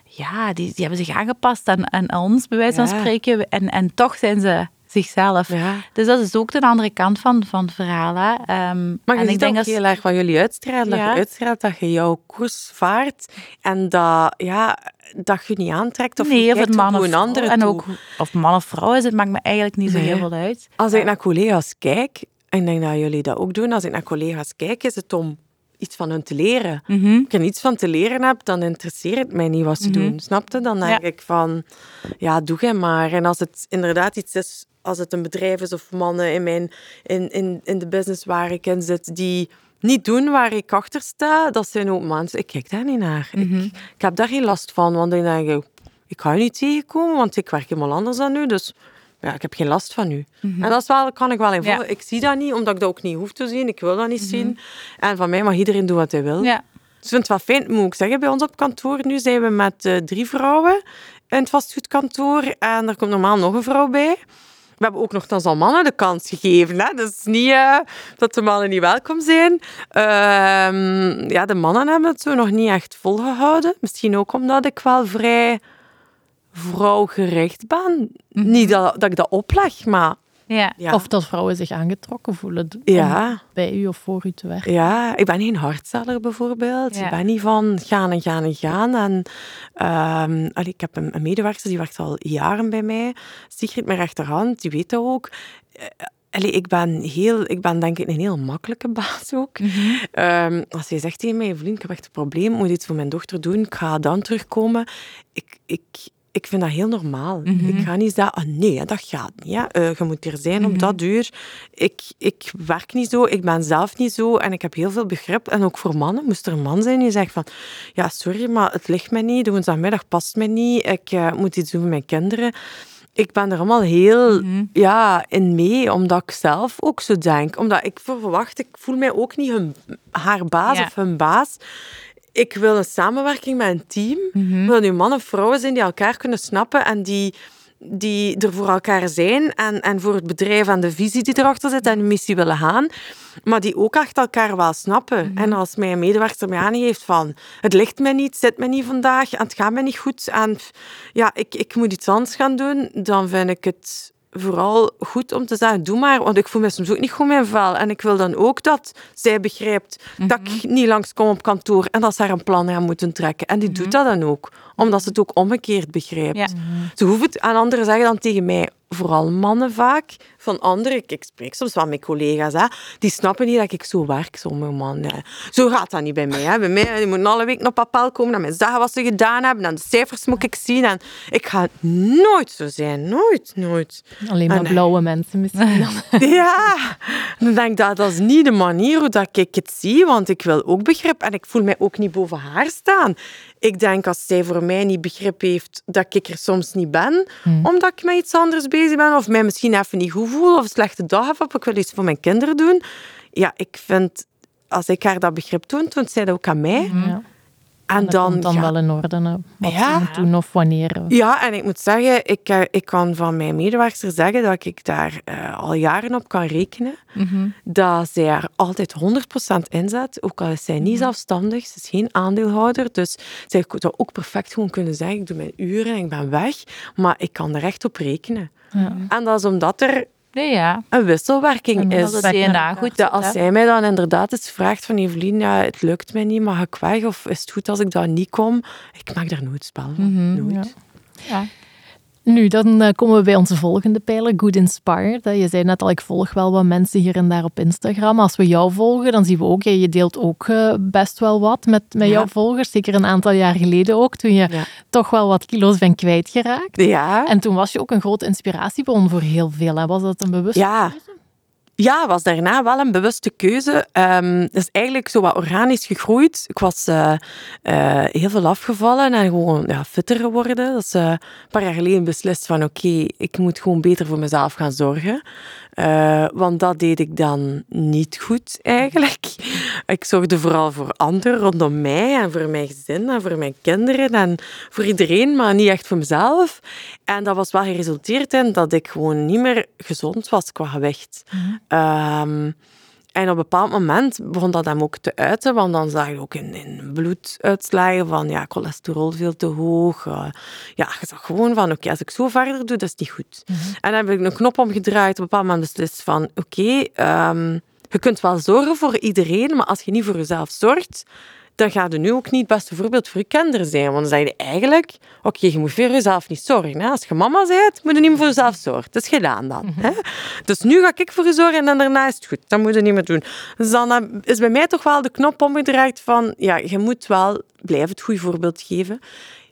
ja, die, die hebben zich aangepast aan, aan ons, bij wijze van Ja. spreken. En, en toch zijn ze zichzelf. Ja. Dus dat is ook de andere kant van, van het verhaal. Hè. Ehm, Maar je en ziet ik denk dat... heel erg wat jullie uitstralen. Dat je uitstraalt dat je jouw koers vaart. En dat, ja, dat je niet aantrekt. Of nee, je of het man of een andere En ook, of man of vrouw is, het maakt me eigenlijk niet zo Nee. heel veel uit. Als ik naar collega's kijk, en ik denk dat jullie dat ook doen, als ik naar collega's kijk, is het om iets van hun te leren. Mhm. Als ik er niets van te leren heb, dan interesseert het mij niet wat ze doen. Snap je? Dan denk Ja. ik van, ja, doe jij maar. En als het inderdaad iets is, als het een bedrijf is of mannen in, mijn, in, in, in de business waar ik in zit, die niet doen waar ik achter sta, dat zijn ook mensen. Ik kijk daar niet naar. ik, ik heb daar geen last van, want ik denk, ik ga je niet tegenkomen, want ik werk helemaal anders dan nu. Dus ja, ik heb geen last van u. En dat is wel, kan ik wel involgen. Ja. Ik zie dat niet, omdat ik dat ook niet hoef te zien. Ik wil dat niet zien. En van mij mag iedereen doen wat hij wil. Ja. Dus ik vind het wel fijn, moet ik zeggen, bij ons op kantoor. Nu zijn we met eh, drie vrouwen in het vastgoedkantoor. En er komt normaal nog een vrouw bij. We hebben ook nogthans al mannen de kans gegeven. Hè? Dus niet eh, dat de mannen niet welkom zijn. Ehm, ja, de mannen hebben het zo nog niet echt volgehouden. Misschien ook omdat ik wel vrij vrouwgericht ben. Niet dat, dat ik dat opleg, maar Ja. ja. Of dat vrouwen zich aangetrokken voelen om ja. bij u of voor u te werken. Ja, ik ben geen hardseller bijvoorbeeld. Ja. Ik ben niet van gaan en gaan en gaan. En, ehm, allee, ik heb een, een medewerker die werkt al jaren bij mij. Sigrid, mijn rechterhand, die weet dat ook. Eh, allee, ik, ben heel, ik ben denk ik een heel makkelijke baas ook. Ehm, als hij zegt tegen mij, vriend, ik heb echt een probleem, ik moet iets voor mijn dochter doen, ik ga dan terugkomen. Ik, ik, ik vind dat heel normaal. Ik ga niet zeggen, ah nee, dat gaat niet. Hè. Eh, je moet er zijn op dat uur. Ik, ik werk niet zo, ik ben zelf niet zo en ik heb heel veel begrip. En ook voor mannen, moest er een man zijn die zegt van, ja, sorry, maar het ligt mij niet, de woensdagmiddag past mij niet, ik eh, moet iets doen voor mijn kinderen. Ik ben er allemaal heel ja, in mee, omdat ik zelf ook zo denk. Omdat ik verwacht, ik voel mij ook niet hun, haar baas Ja. of hun baas. Ik wil een samenwerking met een team. Dat nu mannen en vrouwen zijn die elkaar kunnen snappen en die, die er voor elkaar zijn. En, en voor het bedrijf en de visie die erachter zit en de missie willen gaan. Maar die ook echt elkaar wel snappen. En als mijn medewerker mij aangeeft van... Het ligt mij niet, het zit mij niet vandaag en het gaat mij niet goed. En ja, ik, ik moet iets anders gaan doen. Dan vind ik het vooral goed om te zeggen, doe maar. Want ik voel me soms ook niet goed in mijn vel. En ik wil dan ook dat zij begrijpt dat ik niet langskom op kantoor en dat ze haar een plan aan moeten trekken. En die doet dat dan ook. Omdat ze het ook omgekeerd begrijpt. Ja. Ze hoeven het aan anderen zeggen dan tegen mij. Vooral mannen vaak. Van anderen, ik, ik spreek soms wel met collega's, hè, die snappen niet dat ik zo werk, sommige mannen. Zo gaat dat niet bij mij. Hè. Bij mij die moeten alle week op papel komen en mij zeggen wat ze gedaan hebben. En de cijfers moet ik zien. En ik ga nooit zo zijn. Nooit, nooit. Alleen maar Ah, blauwe mensen misschien dan. *laughs* *laughs* Ja, dan denk ik dat dat is niet de manier hoe dat ik het zie, want ik wil ook begrip en ik voel mij ook niet boven haar staan. Ik denk als zij voor mij niet begrip heeft dat ik er soms niet ben, omdat ik met iets anders bezig ben of mij misschien even niet goed voel of een slechte dag heb of ik wil iets voor mijn kinderen doen. Ja, ik vind, als ik haar dat begrip toon, toont zij dat ook aan mij. Ja. En Dat dan, komt dan ja, wel in orde, wat Ja. ze moet doen of wanneer. Ja, en ik moet zeggen, ik, eh, ik kan van mijn medewerkster zeggen dat ik daar eh, al jaren op kan rekenen. Dat zij er altijd 100% inzet, ook al is zij niet zelfstandig, ze is geen aandeelhouder. Dus zij zou ook perfect gewoon kunnen zeggen, ik doe mijn uren en ik ben weg, maar ik kan er echt op rekenen. Ja. En dat is omdat er Nee, ja. een wisselwerking is. Dat het DNA goed Dat als zij mij dan inderdaad eens vraagt van Evelien, ja, het lukt mij niet, mag ik weg? Of is het goed als ik daar niet kom? Ik maak daar nooit spel van. nooit. Ja. Nu, dan eh, komen we bij onze volgende pijler, Good Inspired. Je zei net al, ik volg wel wat mensen hier en daar op Instagram. Als we jou volgen, dan zien we ook, je deelt ook eh, best wel wat met, met Ja. jouw volgers. Zeker een aantal jaar geleden ook, toen je Ja. toch wel wat kilo's bent kwijtgeraakt. Ja. En toen was je ook een grote inspiratiebron voor heel veel. Hè. Was dat een bewust? Ja. Ja, was daarna wel een bewuste keuze. Het is eigenlijk zo wat organisch gegroeid. Ik was eh, eh, heel veel afgevallen en gewoon ja, fitter geworden. Dat is eh, een paar jaar geleden beslist van oké, ik moet gewoon beter voor mezelf gaan zorgen. Eh, want dat deed ik dan niet goed eigenlijk. Ik zorgde vooral voor anderen rondom mij en voor mijn gezin en voor mijn kinderen en voor iedereen, maar niet echt voor mezelf. En dat was wel geresulteerd in dat ik gewoon niet meer gezond was qua gewicht. Ehm, en op een bepaald moment begon dat hem ook te uiten, want dan zag je ook in, in bloeduitslagen van ja, cholesterol veel te hoog. eh, ja, je zag gewoon van oké, als ik zo verder doe, dat is niet goed. En dan heb ik een knop omgedraaid, op een bepaald moment beslist van oké, ehm, je kunt wel zorgen voor iedereen, maar als je niet voor jezelf zorgt, dan gaat nu ook niet het beste voorbeeld voor je kinderen zijn. Want dan zeg je eigenlijk, oké, je moet voor jezelf niet zorgen. Hè? Als je mama bent, moet je niet meer voor jezelf zorgen. Dat is gedaan dan. Hè? Dus nu ga ik voor je zorgen en dan daarna is het goed. Dat moet je niet meer doen. Dus dan eh, is bij mij toch wel de knop omgedraaid van, ja, je moet wel blijven het goede voorbeeld geven.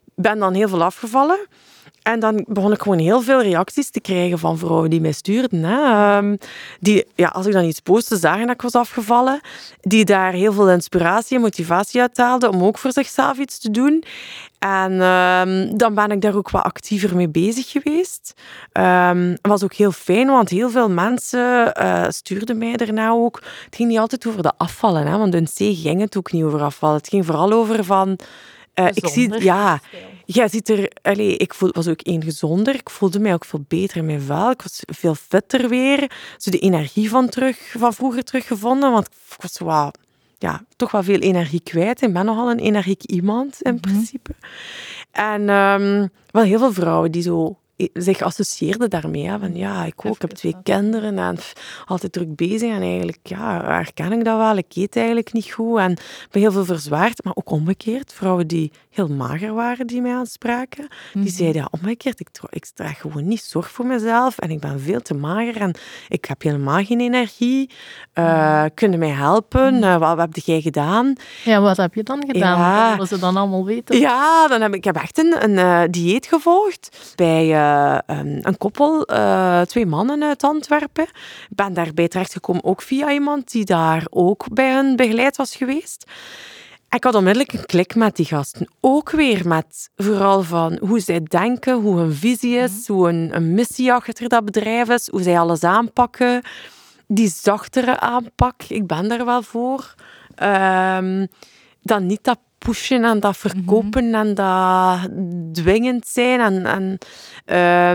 Ik ben dan heel veel afgevallen. En dan begon ik gewoon heel veel reacties te krijgen van vrouwen die mij stuurden. Hè. Ehm, die, ja, als ik dan iets postte, zagen dat ik was afgevallen. Die daar heel veel inspiratie en motivatie uit haalden om ook voor zichzelf iets te doen. En ehm, dan ben ik daar ook wat actiever mee bezig geweest. Het was ook heel fijn, want heel veel mensen uh, stuurden mij daarna ook. Het ging niet altijd over de afvallen, hè, want in C ging het ook niet over afvallen. Het ging vooral over van... Uh, ik zie, ja, jij ziet er, allez, ik voel, was ook één gezonder. Ik voelde mij ook veel beter in mijn vel. Ik was veel fitter weer. Zo de energie van, terug, van vroeger teruggevonden. Want ik was wel, ja, toch wel veel energie kwijt. Ik ben nogal een energiek iemand in principe. En um, wel heel veel vrouwen die zo zich associeerde daarmee. Van ja, ik ook, ik heb twee kinderen en altijd druk bezig. En eigenlijk, ja, herken ik dat wel. Ik eet eigenlijk niet goed en ben heel veel verzwaard. Maar ook omgekeerd, vrouwen die heel mager waren, die mij aanspraken, die mhm. zeiden, ja, omgekeerd, ik, ik draag gewoon niet zorg voor mezelf en ik ben veel te mager en ik heb helemaal geen energie. Uh, kunnen mij helpen? Uh, wat, wat, heb jij gedaan? Ja, wat heb je dan gedaan? Ja. Dat ze dan allemaal weten. Ja, dan heb ik, ik heb echt een, een uh, dieet gevolgd bij um, een koppel, twee mannen uit Antwerpen. Ik ben daarbij terechtgekomen ook via iemand die daar ook bij hen begeleid was geweest. Ik had onmiddellijk een klik met die gasten. Ook weer met vooral van hoe zij denken, hoe hun visie is, mhm. hoe een, een missie achter dat bedrijf is, hoe zij alles aanpakken. Die zachtere aanpak, ik ben daar wel voor. Um, dan niet dat pushen en dat verkopen mhm. en dat dwingend zijn. En, en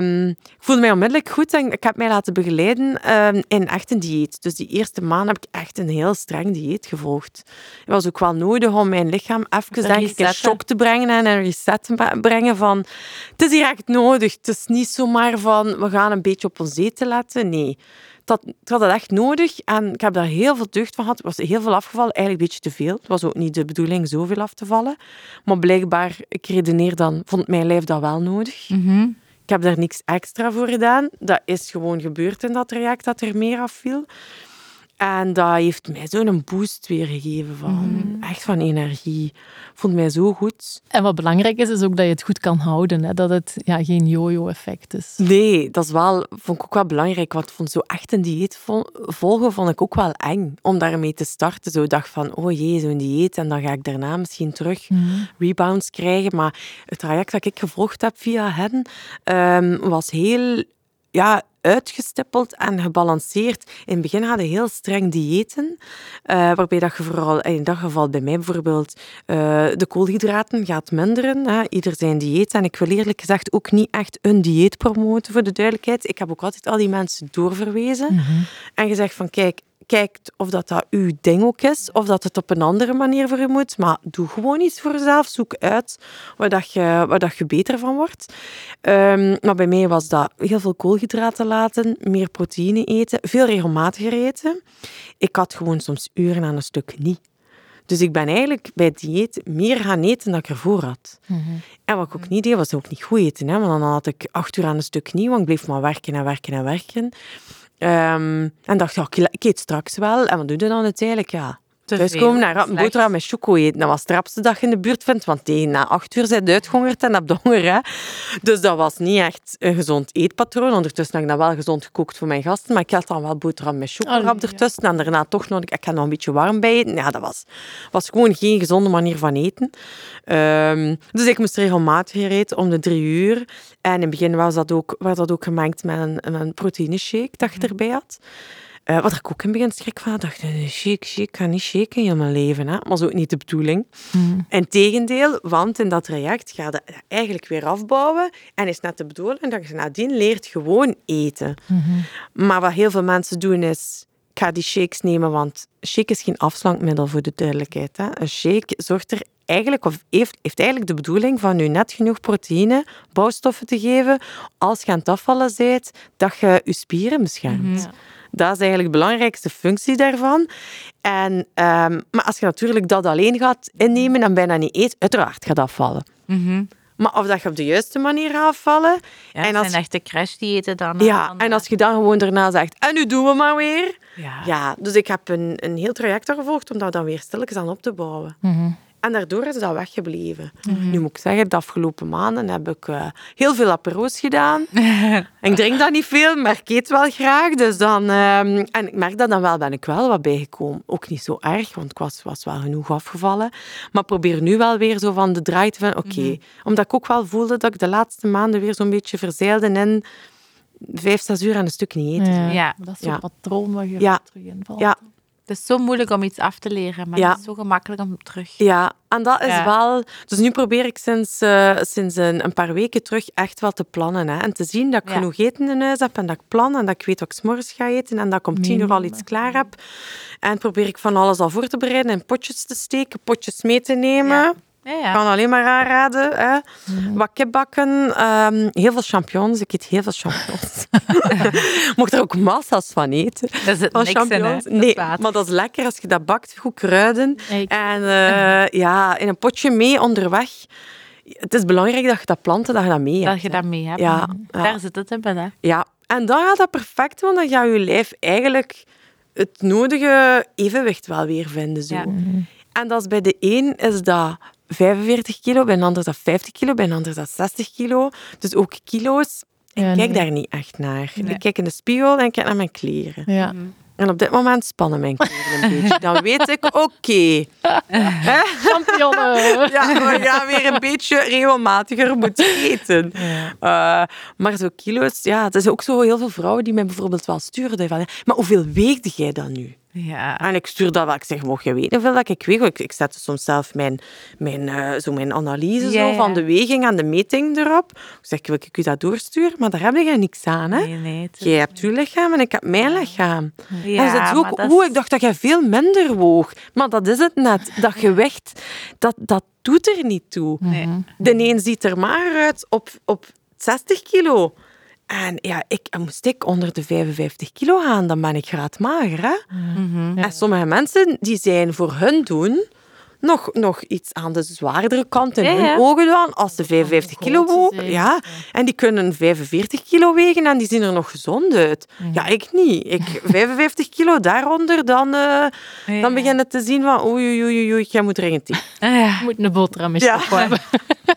um, ik voelde mij onmiddellijk goed en ik heb mij laten begeleiden um, in echt een dieet. Dus die eerste maand heb ik echt een heel streng dieet gevolgd. Het was ook wel nodig om mijn lichaam even denk ik, in shock te brengen en een reset te brengen van het is hier echt nodig. Het is niet zomaar van we gaan een beetje op ons eten letten. Nee dat, ik had dat echt nodig en ik heb daar heel veel deugd van gehad. Ik was heel veel afgevallen, eigenlijk een beetje te veel. Het was ook niet de bedoeling zoveel af te vallen. Maar blijkbaar, ik redeneer dan, vond mijn lijf dat wel nodig. Mhm. Ik heb daar niks extra voor gedaan. Dat is gewoon gebeurd in dat traject, dat er meer afviel. En dat heeft mij zo'n boost weer gegeven van mhm. echt van energie. Vond mij zo goed. En wat belangrijk is, is ook dat je het goed kan houden. Hè? Dat het ja, geen yo-yo-effect is. Nee, dat is wel, vond ik ook wel belangrijk. Want vond zo echt een dieet volgen vond ik ook wel eng om daarmee te starten. Zo dacht van, oh jee, zo'n dieet. En dan ga ik daarna misschien terug mhm. rebounds krijgen. Maar het traject dat ik gevolgd heb via hen um, was heel ja, uitgestippeld en gebalanceerd. In het begin hadden heel streng diëten, uh, waarbij dat je vooral, in dat geval bij mij bijvoorbeeld, uh, de koolhydraten gaat minderen. Hè. Ieder zijn dieet. En ik wil eerlijk gezegd ook niet echt een dieet promoten, voor de duidelijkheid. Ik heb ook altijd al die mensen doorverwezen mhm. en gezegd van, kijk, kijkt of dat, dat uw ding ook is, of dat het op een andere manier voor je moet. Maar doe gewoon iets voor jezelf. Zoek uit waar, dat je, waar dat je beter van wordt. Um, maar bij mij was dat heel veel koolhydraten laten, meer proteïne eten, veel regelmatiger eten. Ik had gewoon soms uren aan een stuk niet. Dus ik ben eigenlijk bij het dieet meer gaan eten dan ik ervoor had. Mhm. En wat ik ook niet deed, was ook niet goed eten. Hè? Want dan had ik acht uur aan een stuk niet, want ik bleef maar werken en werken en werken. Um, en dacht, ja, ik eet straks wel. En wat doe je dan uiteindelijk? Ja, Thuis komen naar een boterham met choco eten. Dat was de rapste dag in de buurt vindt, want tegen na acht uur zijn uitgehongerd en heb de honger. Hè. Dus dat was niet echt een gezond eetpatroon. Ondertussen heb ik dat wel gezond gekookt voor mijn gasten, maar ik had dan wel boterham met choco oh, ertussen. En daarna toch nog, ik had nog een beetje warm bij eten. Ja, dat was, was gewoon geen gezonde manier van eten. Um, dus ik moest regelmatig eten om de drie uur. En in het begin was dat ook, werd dat ook gemengd met een, een proteïne shake dat je mhm. erbij had. Uh, wat ik ook in het begin schrik van dacht, shake, shake, ik ga niet shaken in mijn leven. Hè? Maar ook niet de bedoeling. Mm. tegendeel, want in dat traject ga je eigenlijk weer afbouwen. En is net de bedoeling dat je nadien leert gewoon eten. Mhm. Maar wat heel veel mensen doen is, ik ga die shakes nemen, want shake is geen afslankmiddel voor de duidelijkheid. Hè? Een shake zorgt er eigenlijk, of heeft, heeft eigenlijk de bedoeling van nu net genoeg proteïne, bouwstoffen te geven, als je aan het afvallen bent, dat je je spieren beschermt. Mhm. Dat is eigenlijk de belangrijkste functie daarvan. En, ehm, maar als je natuurlijk dat alleen gaat innemen en bijna niet eet, uiteraard gaat afvallen. Mhm. Maar of dat je op de juiste manier gaat afvallen. Ja, en als, zijn echte crashdiëten dan. ja, dan, en als je dan gewoon daarna zegt, en nu doen we maar weer. Ja. Ja, dus ik heb een, een heel traject daar gevolgd om dat dan weer stilletjes aan op te bouwen. Mhm. En daardoor is dat weggebleven. Nu moet ik zeggen, de afgelopen maanden heb ik eh, heel veel apero's gedaan. *laughs* ik drink dat niet veel, maar ik eet wel graag. Dus dan, ehm, en ik merk dat dan wel, ben ik wel wat bijgekomen. Ook niet zo erg, want ik was, was wel genoeg afgevallen. Maar probeer nu wel weer zo van de draai te vinden. Oké, omdat ik ook wel voelde dat ik de laatste maanden weer zo'n beetje verzeilde in vijf, zes uur aan een stuk niet eten. Ja. Ja. Dat is zo'n Ja. patroon waar je Ja. terug in valt. Ja. Het is zo moeilijk om iets af te leren, maar Ja. het is zo gemakkelijk om terug. Ja, en dat is Ja. wel... Dus nu probeer ik sinds, eh, sinds een, een paar weken terug echt wel te plannen. Hè. En te zien dat ik Ja. genoeg eten in huis heb en dat ik plan en dat ik weet wat ik 's morgens ga eten en dat ik om tien uur al iets klaar heb. En probeer ik van alles al voor te bereiden, in potjes te steken, potjes mee te nemen. Ja, Ik ja. kan alleen maar aanraden. Hè. Wat kipbakken, ehm, heel veel champignons. Ik eet heel veel champignons. *laughs* Mocht er ook massa's van eten. Daar zit Van niks champignons. Dat is Nee, maar dat is lekker als je dat bakt. Goed kruiden. Ik- En eh, ja, in een potje mee onderweg. Het is belangrijk dat je dat planten, dat je dat mee hebt. Dat je dat mee hebt. Ja, ja. Daar zit het in, bij, hè. Ja, en dan gaat dat perfect, want dan gaat je lijf eigenlijk het nodige evenwicht wel weer vinden. Zo. Ja. En dat is bij de een is dat 45 kilo, bij een ander dat 50 kilo, bij een ander dat 60 kilo. Dus ook kilo's. Ik Ja, kijk nee. daar niet echt naar. Nee. Ik kijk in de spiegel en ik kijk naar mijn kleren. Ja. En op dit moment spannen mijn kleren een beetje. *laughs* Dan weet ik, oké. *laughs* Hè? Champignonnen. Ja, we gaan weer een beetje regelmatiger moeten eten. Eh, maar zo kilo's, ja, het is ook zo heel veel vrouwen die mij bijvoorbeeld wel sturen. Van, maar hoeveel weegde jij dan nu? Ja. En ik stuur dat wel. Ik zeg, mocht je weten hoeveel dat ik weeg? Ik, ik zet soms zelf mijn, mijn, eh, zo mijn analyse Ja, zo, van de weging en de meting erop. Ik zeg, wil ik u dat doorsturen? Maar daar heb je niks aan, hè? Nee, nee. is- Jij hebt uw lichaam en ik heb mijn lichaam. Ja, en ze ook, hoe, ik dacht dat jij veel minder woog. Maar dat is het net. Dat gewicht, *laughs* dat, dat doet er niet toe. Nee. De een ziet er maar uit op, op 60 kilo. En ja, ik, en moest ik onder de 55 kilo gaan, dan ben ik graadmager. Hè? Mhm. En sommige mensen die zijn voor hun doen nog, nog iets aan de zwaardere kant in Ja, hun ja. ogen dan, als ze 55 kilo wogen. Ja. En die kunnen 45 kilo wegen en die zien er nog gezond uit. Ja, ik niet. Ik, *laughs* 55 kilo daaronder, dan, eh, Ja. dan begin je te zien van oei, oei, oei, oei, jij moet dringend eten. Ah, moet een boterham eens Ja. ja. hebben. *laughs*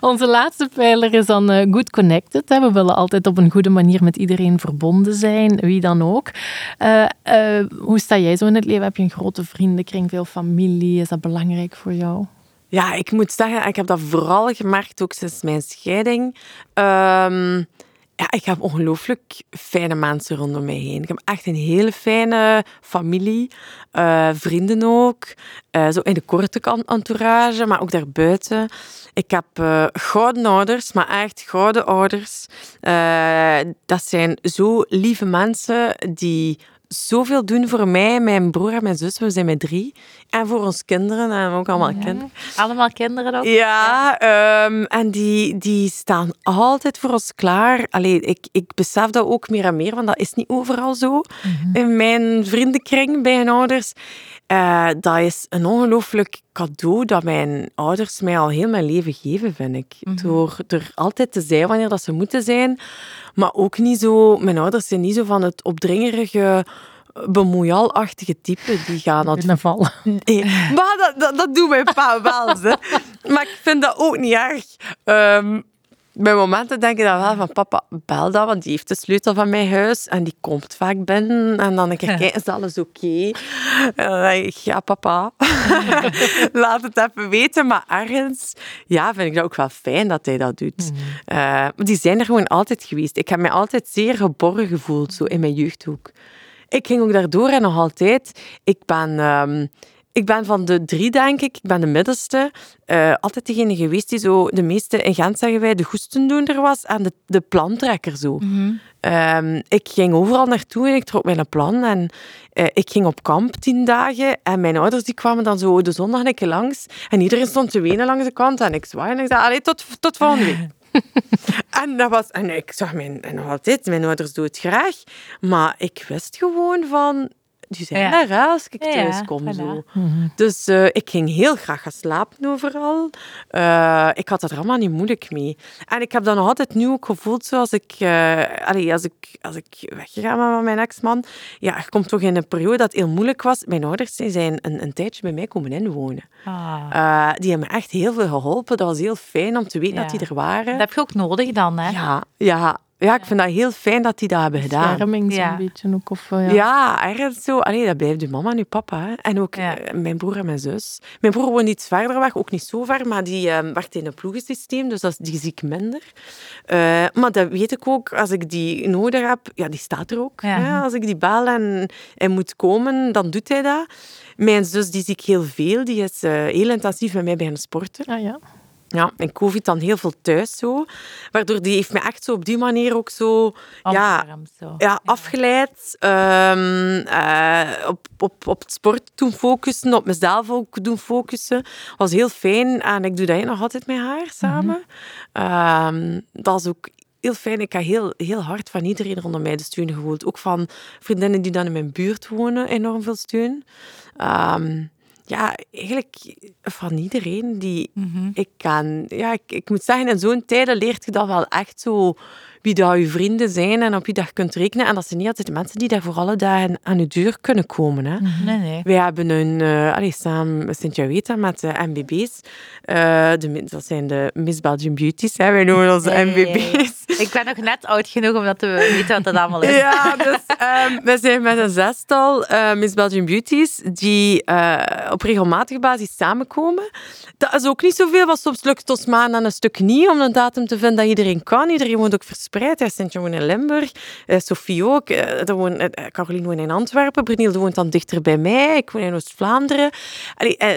Onze laatste pijler is dan eh, good connected. We willen altijd op een goede manier met iedereen verbonden zijn, wie dan ook. Eh, eh, hoe sta jij zo in het leven? Heb je een grote vriendenkring, veel familie? Is dat belangrijk voor jou? Ja, ik moet zeggen, en ik heb dat vooral gemerkt ook sinds mijn scheiding. Ehm, ja, ik heb ongelooflijk fijne mensen rondom mij heen. Ik heb echt een hele fijne familie, eh, vrienden ook. eh, zo in de korte kant entourage, maar ook daarbuiten. Ik heb eh, gouden ouders, maar echt gouden ouders. Dat zijn zo lieve mensen die zoveel doen voor mij, mijn broer en mijn zus. We zijn met drie. En voor ons kinderen en ook allemaal kinderen. Allemaal kinderen ook? Ja, ehm, en die, die staan altijd voor ons klaar. Allee, ik, ik besef dat ook meer en meer, want dat is niet overal zo. In mijn vriendenkring bij mijn ouders. Eh, dat is een ongelooflijk cadeau dat mijn ouders mij al heel mijn leven geven, vind ik. Door er altijd te zijn wanneer dat ze moeten zijn. Maar ook niet zo... Mijn ouders zijn niet zo van het opdringerige bemoeialachtige type. Die gaan dat Binnenvallen. Nee, maar dat, dat, dat doet mijn pa wel. Hè. Maar ik vind dat ook niet erg. Ehm bij momenten denk ik dan wel van papa, bel dat, want die heeft de sleutel van mijn huis en die komt vaak binnen. En dan denk ik, kijk, is alles oké? En dan denk ik, ja papa, *laughs* laat het even weten. Maar ergens, ja, vind ik dat ook wel fijn dat hij dat doet. Maar die zijn er gewoon altijd geweest. Ik heb mij altijd zeer geborgen gevoeld, zo in mijn jeugdhoek. Ik ging ook daardoor en nog altijd. Ik ben, ehm, ik ben van de drie, denk ik. Ik ben de middelste. Eh, altijd degene geweest die zo de meeste, in Gent zeggen wij, de goestendoender was en de, de plantrekker zo. Ehm, ik ging overal naartoe en ik trok mijn plan. En eh, ik ging op kamp tien dagen. En mijn ouders die kwamen dan zo de zondag een keer langs. En iedereen stond te wenen langs de kant. En ik zwaaide en ik zei, allee, tot, tot volgende week. *laughs* En, dat was, en ik zag mijn, en nog altijd, mijn ouders doen het graag. Maar ik wist gewoon van, die zijn Ja. daar als ik Ja, thuis kom. voilà. Zo. Dus eh, ik ging heel graag gaan slapen overal. Eh, ik had er allemaal niet moeilijk mee. En ik heb dat nog altijd nu ook gevoeld, zoals ik, eh, allee, als ik, als ik weggegaan ben met mijn ex-man. Ja, er komt toch in een periode dat het heel moeilijk was. Mijn ouders zijn een, een tijdje bij mij komen inwonen. Ah. Eh, die hebben me echt heel veel geholpen. Dat was heel fijn om te weten Ja. dat die er waren. Dat heb je ook nodig dan, hè? Ja, ja, ja, ik vind dat heel fijn dat die dat hebben gedaan. Bescherming zo'n Ja. beetje ook. Of, eh, Ja, ja. ergens zo. Allee, dat blijft je mama en je papa. Hè. En ook Ja. eh, mijn broer en mijn zus. Mijn broer woont iets verder weg, ook niet zo ver, maar die eh, werkt in een ploegensysteem, dus dat, is- die zie ik minder. Eh, maar dat weet ik ook, als ik die nodig heb, ja, die staat er ook. Ja. Hè. Als ik die bel en hij moet komen, dan doet hij dat. Mijn zus, die zie ik heel veel. Die is eh, heel intensief met mij beginnen sporten. Ah, ja. Ja, en COVID dan heel veel thuis zo. Waardoor die heeft me echt zo op die manier ook zo... Ja, Omarmd zo. ja, afgeleid. ehm, eh, op, op, op het sport doen focussen, op mezelf ook doen focussen. was heel fijn en ik doe dat nog altijd met haar samen. Ehm, dat is ook heel fijn. Ik heb heel, heel hard van iedereen rondom mij de steun gevoeld. Ook van vriendinnen die dan in mijn buurt wonen, enorm veel steun. Ehm, ja, eigenlijk van iedereen die Mhm. ik kan. Ja, ik, ik moet zeggen, in zo'n tijden leert je dat wel echt zo wie dat je vrienden zijn en op wie dat je kunt rekenen. En dat zijn niet altijd de mensen die daar voor alle dagen aan je deur kunnen komen. Hè. Nee, nee. Wij hebben een, eh allee, samen Sint-Jaweta met de MBB's. eh, de, dat zijn de Miss Belgian Beauties. Hè. Wij noemen onze Nee. MBB's. Ik ben nog net oud genoeg om dat te weten wat dat allemaal is. Ja, dus ehm, *laughs* we zijn met een zestal eh, Miss Belgian Beauties die eh, op regelmatige basis samenkomen. Dat is ook niet zoveel, want soms lukt het ons maanden en een stuk niet om een datum te vinden dat iedereen kan. Iedereen woont ook verspreid. Hij sint woont in Limburg, eh, Sophie ook. eh, er woont, Caroline woont in Antwerpen, Brunielde woont dan dichter bij mij. Ik woon in Oost-Vlaanderen.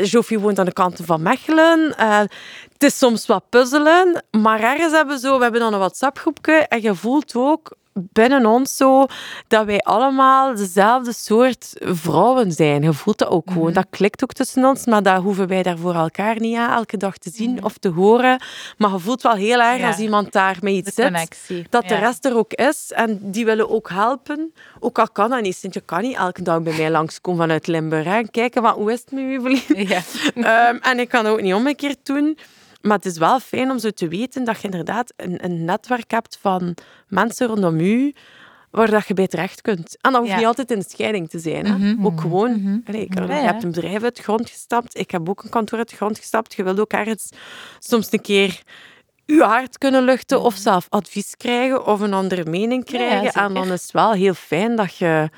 Joffie woont aan de kanten van Mechelen. Het is soms wat puzzelen, maar ergens hebben we zo, we hebben dan een WhatsApp-groepje en je voelt ook binnen ons zo dat wij allemaal dezelfde soort vrouwen zijn. Je voelt dat ook gewoon. Dat klikt ook tussen ons, maar dat hoeven wij daar voor elkaar niet aan elke dag te zien of te horen. Maar je voelt wel heel erg Ja. als iemand daar met iets zit, dat de Ja. rest er ook is. En die willen ook helpen. Ook al kan dat niet. Sint, je kan niet elke dag bij mij langskomen vanuit Limburg. Hè. en Kijken, wat, hoe is het met u, Evelien? Ja. *laughs* Ehm, en ik kan dat ook niet omgekeerd doen. Maar het is wel fijn om zo te weten dat je inderdaad een, een netwerk hebt van mensen rondom u waar dat je bij terecht kunt. En dat hoeft Ja. niet altijd in de scheiding te zijn. Hè? Mhm. Ook gewoon. Mhm. Allee, ik, Ja, je hebt een bedrijf uit de grond gestapt. Ik heb ook een kantoor uit de grond gestapt. Je wilt ook ergens soms een keer je hart kunnen luchten of zelf advies krijgen of een andere mening ja, krijgen. en dan is het wel heel fijn dat je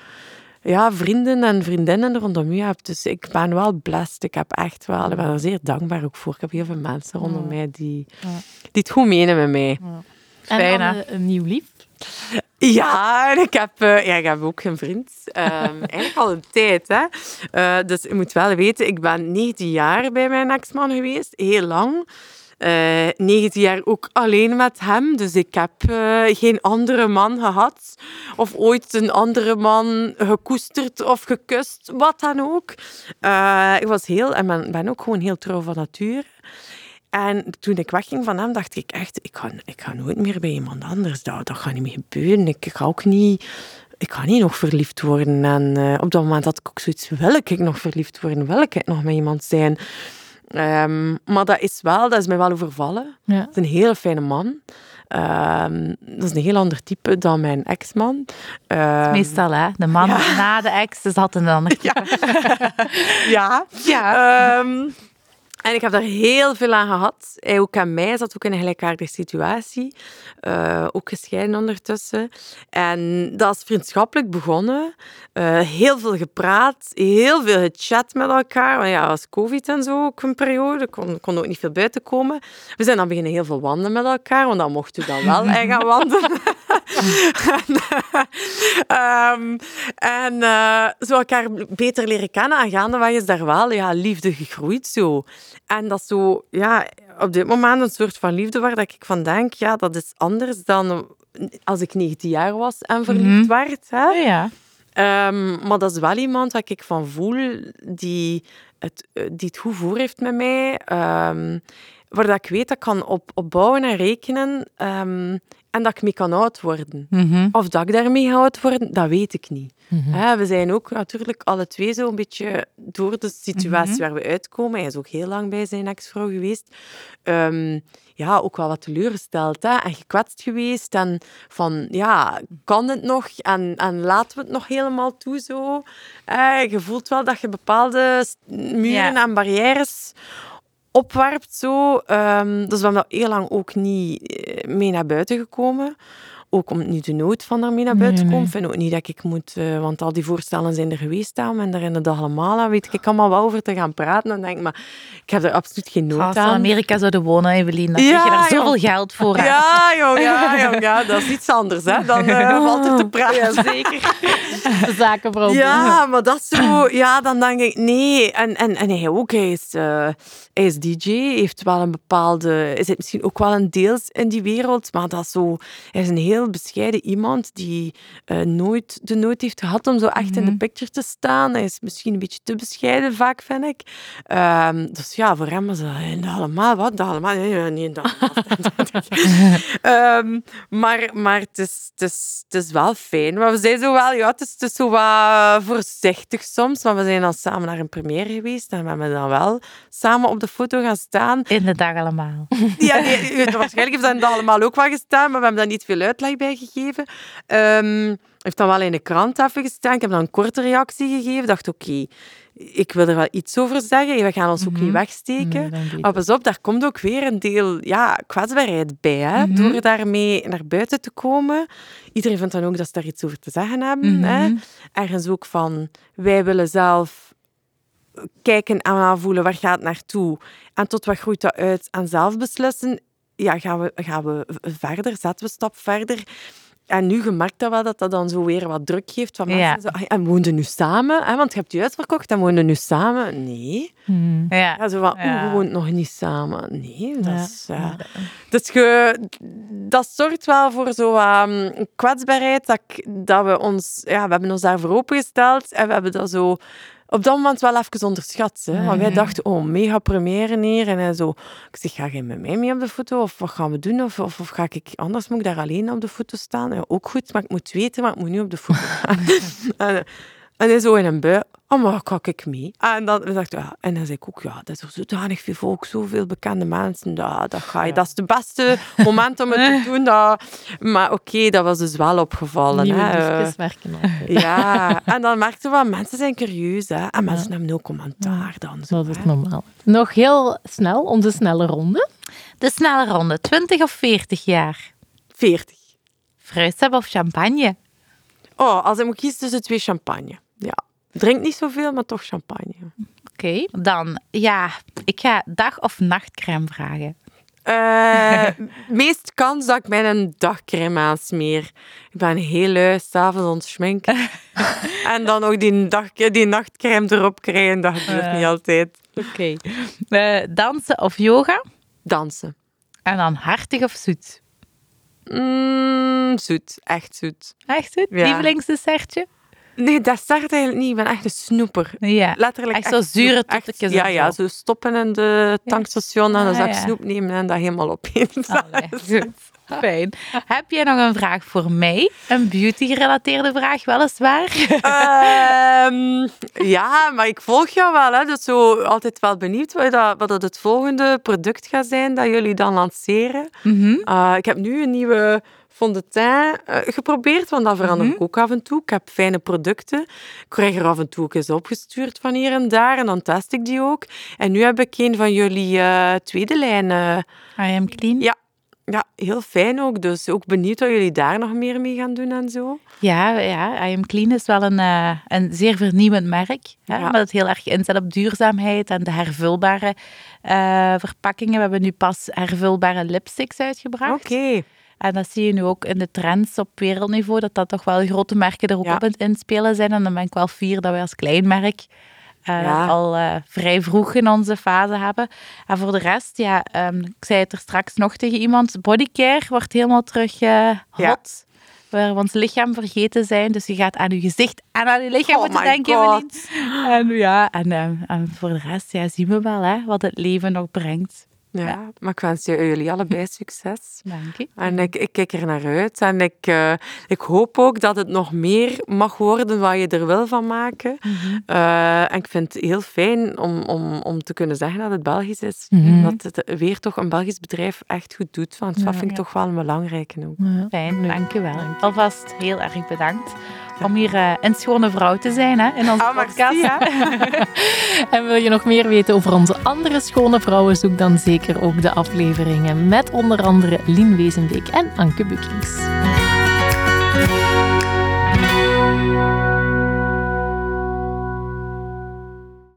ja, vrienden en vriendinnen rondom je hebt. Dus ik ben wel blessed. Ik heb echt wel, ik ben er zeer dankbaar ook voor. Ik heb heel veel mensen rondom mij die, die het goed menen met mij. Fijn, en een nieuw lief. Ja, en ik heb, eh, ja, ik heb ook een vriend. Ehm, *laughs* eigenlijk al een tijd. Hè. Eh, dus je moet wel weten, ik ben 19 jaar bij mijn ex-man geweest. Heel lang. Eh 19 jaar ook alleen met hem. Dus ik heb eh, geen andere man gehad. Of ooit een andere man gekoesterd of gekust. Wat dan ook. Eh, ik was heel... En ben, ook gewoon heel trouw van nature. En toen ik wegging van hem, dacht ik echt, ik ga, ik ga nooit meer bij iemand anders. Dat, dat gaat niet meer gebeuren. Ik, ga ook niet... Ik ga niet nog verliefd worden. En eh, op dat moment had ik ook zoiets, wil ik nog verliefd worden? Wil ik nog met iemand zijn? Ehm, maar dat is wel, dat is mij wel overvallen. Ja. Dat is een hele fijne man. Ehm, dat is een heel ander type dan mijn ex-man. Ehm, Meestal, hè. De man Ja. na de ex is altijd een ander type. ja. Ja. En ik heb daar heel veel aan gehad. Hij ook aan mij zat ook in een gelijkaardige situatie. Eh, ook gescheiden ondertussen. En dat is vriendschappelijk begonnen. Eh, heel veel gepraat, heel veel gechat met elkaar. Want ja, was COVID en zo ook een periode. Kon, kon ook niet veel buiten komen. We zijn dan beginnen heel veel wandelen met elkaar, want dan mochten we dan wel *laughs* eh, gaan wandelen. En *laughs* ehm, en eh, zo elkaar beter leren kennen. En gaandeweg is daar wel ja, liefde gegroeid. Zo. En dat is zo, ja, op dit moment een soort van liefde waar dat ik van denk, ja, dat is anders dan als ik 19 jaar was en verliefd werd. Hè? Ja. Ehm, maar dat is wel iemand waar ik van voel die het, die het goed voor heeft met mij. Ehm, waar dat ik weet dat ik kan op, op bouwen en rekenen en dat ik mee kan oud worden. Mhm. Of dat ik daarmee ga oud worden, dat weet ik niet. Mhm. Hè, we zijn ook natuurlijk alle twee zo een beetje door de situatie Mhm. waar we uitkomen. Hij is ook heel lang bij zijn ex-vrouw geweest. Ehm, ja, ook wel wat teleurgesteld hè? en gekwetst geweest. En van, ja, kan het nog? En, en laten we het nog helemaal toe zo? Hè, je voelt wel dat je bepaalde muren Ja. en barrières opwerpt. Zo. Ehm, dus we hebben dat heel lang ook niet eh, mee naar buiten gekomen. Ook om nu de nood van daarmee naar buiten te komen. nee. Ik vind ook niet dat ik moet... eh, want al die voorstellen zijn er geweest aan. En daar in de allemaal aan weet ik allemaal wel over te gaan praten. Dan denk ik, maar ik heb er absoluut geen nood Als we aan. in Amerika zouden wonen, Evelien, dan Ja, krijg je daar zoveel geld voor. hè. Ja, jong, ja, jong, ja, dat is iets anders. Hè. Dan eh, *laughs* valt er te praten. zeker. *laughs* De Ja, maar dat is zo... Ja, dan denk ik, nee. En, en, en hij ook, hij is, eh, hij is DJ, heeft wel een bepaalde... Hij zit misschien ook wel een deels in die wereld, maar dat is zo... Hij is een heel bescheiden iemand die eh, nooit de nood heeft gehad om zo echt in de picture te staan. Hij is misschien een beetje te bescheiden vaak, vind ik. Ehm, dus ja, voor hem was dat dat allemaal... Wat? Dat allemaal? Nee, nee, nee, dat *laughs* Ehm, maar maar het, is, het, is, het is wel fijn. Maar we zijn zo wel, ja, het is, het is zo wat voorzichtig soms. Want we zijn dan samen naar een première geweest en we hebben dan wel samen op de foto gaan staan. In de dag allemaal. Ja, nee, *laughs* waarschijnlijk heeft dat allemaal ook wel gestaan, maar we hebben daar niet veel uitleg bij gegeven. Ehm heeft dan wel in de krant even gestaan. Ik heb dan een korte reactie gegeven. Ik dacht, oké, ik wil er wel iets over zeggen. We gaan ons ook niet wegsteken. Maar pas op, daar komt ook weer een deel ja, kwetsbaarheid bij. Hè? Mhm. Door daarmee naar buiten te komen. Iedereen vindt dan ook dat ze daar iets over te zeggen hebben. Mhm. Hè? Ergens ook van, wij willen zelf kijken en aanvoelen waar gaat het naartoe. En tot wat groeit dat uit. En zelf beslissen, ja, gaan we, gaan we verder, zetten we een stap verder. En nu gemerkt dat wel dat dat dan zo weer wat druk geeft. Van mensen Ja. zo, "Ah, en woonden nu samen? Hè? Want je hebt je uitverkocht en woonden nu samen? Nee. Mhm. Ja. Ja, zo van, Ja. we woont nog niet samen. Nee, dat Ja. is... ja. Dus ge, dat zorgt wel voor zo'n kwetsbaarheid, dat, ik- dat we ons... Ja, we hebben ons daarvoor opengesteld en we hebben dat zo op dat moment wel even onderschat. Hè? Want wij Mhm. dachten, oh, mega première hier. En hij zo, ik zeg, ga jij met mij mee op de foto? Of wat gaan we doen? Of, of, of ga ik... Anders moet ik daar alleen op de foto staan. Ja, ook goed, maar ik moet weten, maar ik moet nu op de foto *laughs* gaan. en, en hij zo in een bui, oh, maar ga ik mee? En dan dacht ik, ja, en dan zei ik ook, ja, dat is zodanig veel volk, zoveel bekende mensen, dat, dat ga je, dat is het beste moment om het te *laughs* doen. Dat, maar oké, dat was dus wel opgevallen. Nieuwe hè. Eh, werken altijd. ja, en dan merkte we, wel, mensen zijn curieus, hè. En mensen hebben ook commentaar dan. Zo, Dat is hè. normaal. Nog heel snel, onze snelle ronde. De snelle ronde, 20 of 40 jaar. 40. Fruitsap of champagne? Oh, als ik moet kiezen tussen twee champagne. Ja. Drink niet zoveel, maar toch champagne. Oké. Dan, ja, ik ga dag- of nachtcrème vragen. Eh, *laughs* meest kans dat ik mij een dagcrème aansmeer. Ik ben heel lui, s'avonds ontschminken. *laughs* en dan ook die, dag, die nachtcrème erop krijgen, dat gebeurt Ja. niet altijd. Oké. Eh, dansen of yoga? Dansen. En dan hartig of zoet? Mm, zoet, echt zoet. Echt zoet? Ja. Lievelingsdessertje? Nee, dat zegt eigenlijk niet. Ik ben echt een snoeper. Ja. Letterlijk Echt zo zure. Echt- toetetjes Ja, ja, zo. stoppen in de tankstation en dan Ah, ja. snoep nemen en dat helemaal opeten. Fijn. Heb jij nog een vraag voor mij? Een beauty-gerelateerde vraag, weliswaar. Ehm, *laughs* ja, maar ik volg jou wel. Hè. Dus zo altijd wel benieuwd wat dat, wat dat het volgende product gaat zijn dat jullie dan lanceren. Uh, ik heb nu een nieuwe fond de teint eh, geprobeerd, want dat verander ik ook af en toe. Ik heb fijne producten. Ik krijg er af en toe ook eens opgestuurd van hier en daar en dan test ik die ook. En nu heb ik een van jullie eh, tweede lijn. eh, I am clean. ja. ja, heel fijn ook. Dus ook benieuwd wat jullie daar nog meer mee gaan doen en zo. Ja, ja, I am clean is wel een, eh, een zeer vernieuwend merk. Hè, Ja. Omdat het heel erg inzet op duurzaamheid en de hervulbare verpakkingen. We hebben nu pas hervulbare lipsticks uitgebracht. Oké. En dat zie je nu ook in de trends op wereldniveau, dat dat toch wel grote merken er ook Ja. op het inspelen zijn. En dan ben ik wel fier dat wij als klein merk eh, Ja. al eh, vrij vroeg in onze fase hebben. En voor de rest, ja, ehm, ik zei het er straks nog tegen iemand, bodycare wordt helemaal terug eh, hot. Ja. Waar we ons lichaam vergeten zijn. Dus je gaat aan je gezicht en aan je lichaam Oh moeten denken. En ja, en, ehm, en voor de rest ja, zien we wel hè, wat het leven nog brengt. Ja, maar ik wens jullie allebei succes. Dank je. En ik, ik kijk er naar uit. En ik, uh, ik hoop ook dat het nog meer mag worden wat je er wil van maken. Mm -hmm. uh, en ik vind het heel fijn om, om, om te kunnen zeggen dat het Belgisch is. Mm -hmm. Dat het weer toch een Belgisch bedrijf echt goed doet. Want dat ja, vind ik ja. toch wel een belangrijke ook. Ja. Fijn, dank je wel. Alvast heel erg bedankt om hier uh, een schone vrouw te zijn hè, in onze ah, podcast. *laughs* en wil je nog meer weten over onze andere schone vrouwen, zoek dan zeker ook de afleveringen met onder andere Lien Wezenbeek en Anke Bukings.